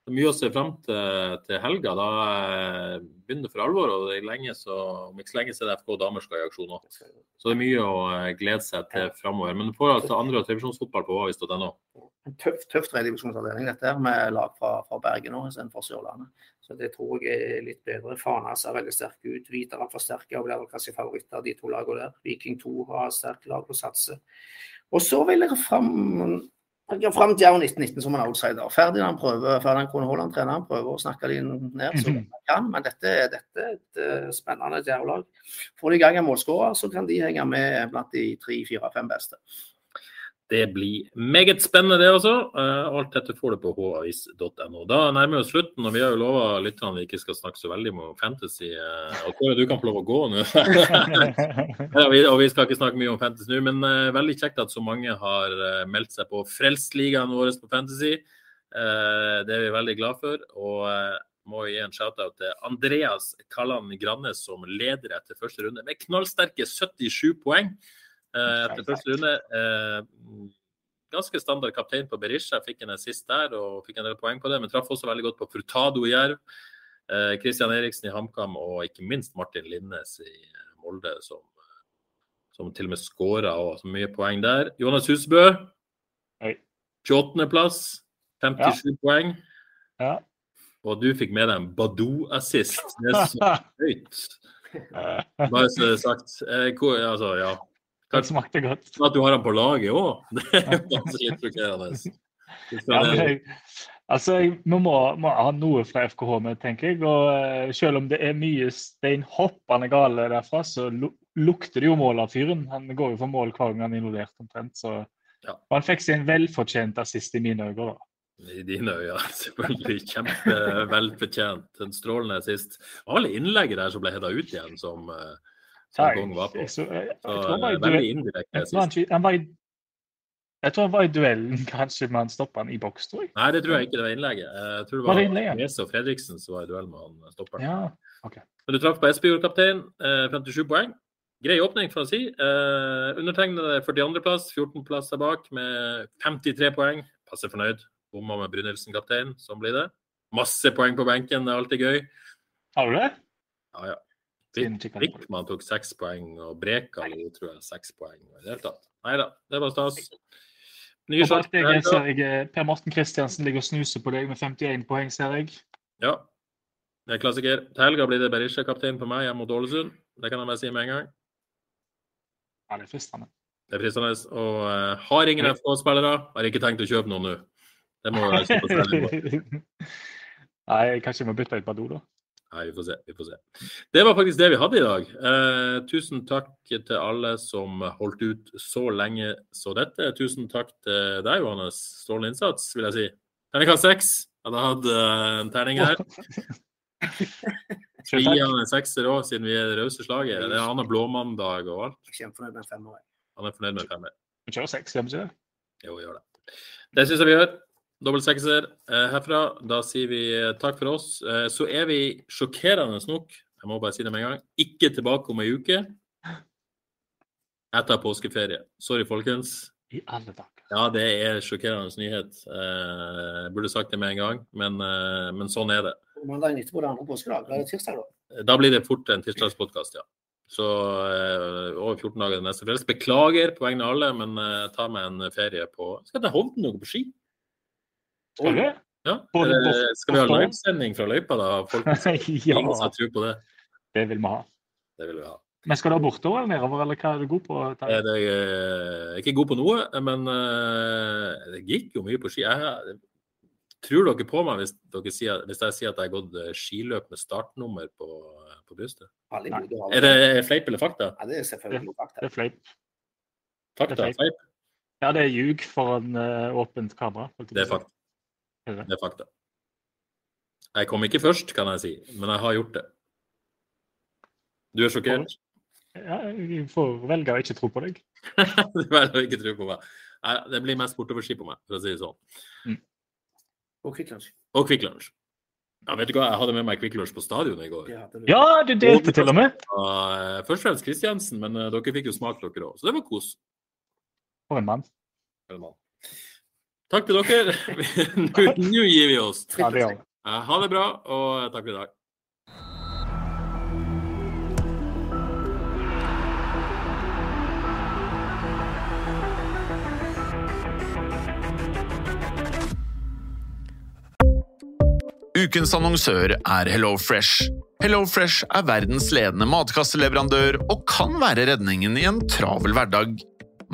A: Det er mye å se fram til til helga. Da eh, begynner det for alvor. og lenge så, Om ikke så lenge så er det FK damer skal i aksjon òg. Så det er mye å eh, glede seg til framover. Men du får altså andre- og tredjevisjonsfotball på avis.no.
C: En tøff, tøff tredjevisjonsavdeling dette her, med lag fra, fra Bergen nå istedenfor Sørlandet. Så det tror jeg er litt bedre. Fana ser veldig sterk ut. Videre forsterker og blir kanskje favoritter, de to lagene der. Viking 2 har sterkt lag å satse. Og så vil jeg fram fram til 1919 som en outsider. Ferdinand prøver, Ferdinand Krone Haaland, treneren, prøver å snakke dem ned så godt han kan. Men dette, dette er et eh, spennende Jerv-lag. Får de i gang en målskårer, så kan de henge med blant de tre, fire, fem beste.
A: Det blir meget spennende, det også. Eh, alt dette får du på havis.no. Da nærmer vi oss slutten, og vi har jo lova lytterne vi ikke skal snakke så veldig om fantasy. eh, og Kåre, du kan få lov å gå nå. og vi skal ikke snakke mye om fantasy nå, men eh, veldig kjekt at så mange har meldt seg på Frelst-ligaen vår på fantasy. Det er vi veldig glad for. og må gi en shout-out til Andreas Kalland Grannes som leder etter første runde med knallsterke 77 poeng. Eh, etter første runde. Eh, ganske standard kaptein på Berisha. Fikk en assist der og fikk en del poeng på det, men traff også veldig godt på Frutado i Jerv. Eh, Eriksen i HamKam og ikke minst Martin Linnes i Molde, som, som til og med skåra og så mye poeng der. Jonas Husbø, 28.-plass, 57 poeng.
B: Ja.
A: Og du fikk med deg en Badou-assist. Det er så høyt. Bare så det er sagt. Eh, hvor, altså, ja.
B: Det smakte godt.
A: At du har den på laget òg, det er ganske litt sjokkerende.
B: Ja, jeg, altså, vi må, må ha noe fra FKH med, tenker jeg. Og eh, selv om det er mye steinhoppende gale derfra, så lukter det jo mål av fyren. Han går jo for mål hver gang han er involvert, omtrent. Så
A: Ja.
B: han fikk seg en velfortjent assist i mine øyne. da.
A: I dine øyne, selvfølgelig. Kjempevelfortjent. En strålende assist. Alle innlegget der som ble hedda ut igjen, som, eh,
B: Nei,
A: var på.
B: så, jeg,
A: eh, veldig indirekte sist.
B: jeg tror han var i duellen kanskje med han stoppa han i boks, tror jeg.
A: Nei, det tror jeg ikke det var innlegget. Jeg tror det
B: Var
A: var
B: det
A: og Fredriksen som var i duell med han stopperen.
B: Ja,
A: Men du traff på Espejord, kaptein. Eh, 57 poeng. Grei åpning, for å si. Eh, undertegnede 42.-plass, 14 plasser bak med 53 poeng. Passer fornøyd. Bomma med Brynildsen kaptein, sånn blir det. Masse poeng på benken, det er alltid gøy.
B: Har du det?
A: Ja, ja. Wickman tok seks poeng, og Brekalo tror jeg seks poeng. i det hele tatt. Nei da, det var stas. Nye sjanser
B: eh, Per Morten Kristiansen ligger og snuser på deg med 51 poeng, ser jeg.
A: Ja. Det er klassiker. Til helga blir det Berisha-kaptein på meg hjemme mot Ålesund. Det kan jeg bare si med en gang.
B: Ja, det er fristende.
A: Det er fristende. Og uh, har ingen FK-spillere, har ikke tenkt å kjøpe noen nå. Det må jeg stå på.
B: Nei, kanskje jeg må bytte ut Badou, da.
A: Nei, vi får se. vi får se. Det var faktisk det vi hadde i dag. Eh, tusen takk til alle som holdt ut så lenge så dette. Tusen takk til deg, Johannes. Strålende innsats, vil jeg si. Terningkast seks. Jeg hadde hatt eh, en terning her.
B: Vi
A: han en sekser òg, siden vi er det rause slaget. Det er han har blåmandag og alt.
C: Kjempefornøyd med femmer.
A: Han er fornøyd med femmer.
B: Vi kjører seks, gjør vi ikke det?
A: Jo, gjør det. Det syns jeg vi gjør. Dobbel sekser eh, herfra. Da sier vi eh, takk for oss. Eh, så er vi sjokkerende nok, jeg må bare si det med en gang, ikke tilbake om ei uke. Etter påskeferie. Sorry, folkens.
B: I alle dager.
A: Ja, det er sjokkerende nyhet. Eh, jeg burde sagt det med en gang, men, men sånn er det.
C: Mandagen etterpå det andre påskedag. Det er tirsdag, da.
A: Da blir det fort en tirsdagspodkast, ja. Så eh, over 14 dager neste fredag. Beklager på vegne av alle, men eh, jeg tar meg en ferie på Skal jeg til Hovden og gå på ski?
B: Skal du?
A: Ja. Eh, skal vi ha livesending fra løypa, da? Folk,
B: ja,
A: Ingen som tror på det.
B: det vil vi ha.
A: Det vil vi ha.
B: Men skal du ha bortover eller nedover, eller hva er du god på?
A: Jeg
B: Terje?
A: er, jeg er ikke god på noe, men eh, det gikk jo mye på ski. Jeg, tror dere på meg hvis, dere sier, hvis jeg sier at jeg har gått eh, skiløp med startnummer på, på brystet? Er det fleip eller fakta?
C: Ja, det er selvfølgelig fakta.
B: Det er fleip.
A: Fakta?
B: Er fleip. Ja, det er ljug foran eh, åpent kamera.
A: Det er fakta.
B: Er det?
A: Er fakta. Jeg kom ikke først, kan jeg si, men jeg har gjort det. Du er sjokkert?
B: Ja, vi får velge å ikke tro på deg.
A: du velger å ikke tro på meg. Det blir mest bortoverski på meg, for å si det sånn.
C: Og Kvikk Lunsj.
A: Og Kvikk Lunsj. Ja, vet du hva, jeg hadde med meg Kvikk Lunsj på stadion i går.
C: Det hadde du.
B: Ja, du delte til og med!
A: Eh, først og fremst Kristiansen, men eh, dere fikk jo smake dere òg, så det var kos.
B: For en mann.
A: for en mann. Takk til dere. Nå gir vi oss. Ha det bra, og takk for i dag.
D: Ukens annonsør er HelloFresh. HelloFresh er verdens ledende matkasseleverandør og kan være redningen i en travel hverdag.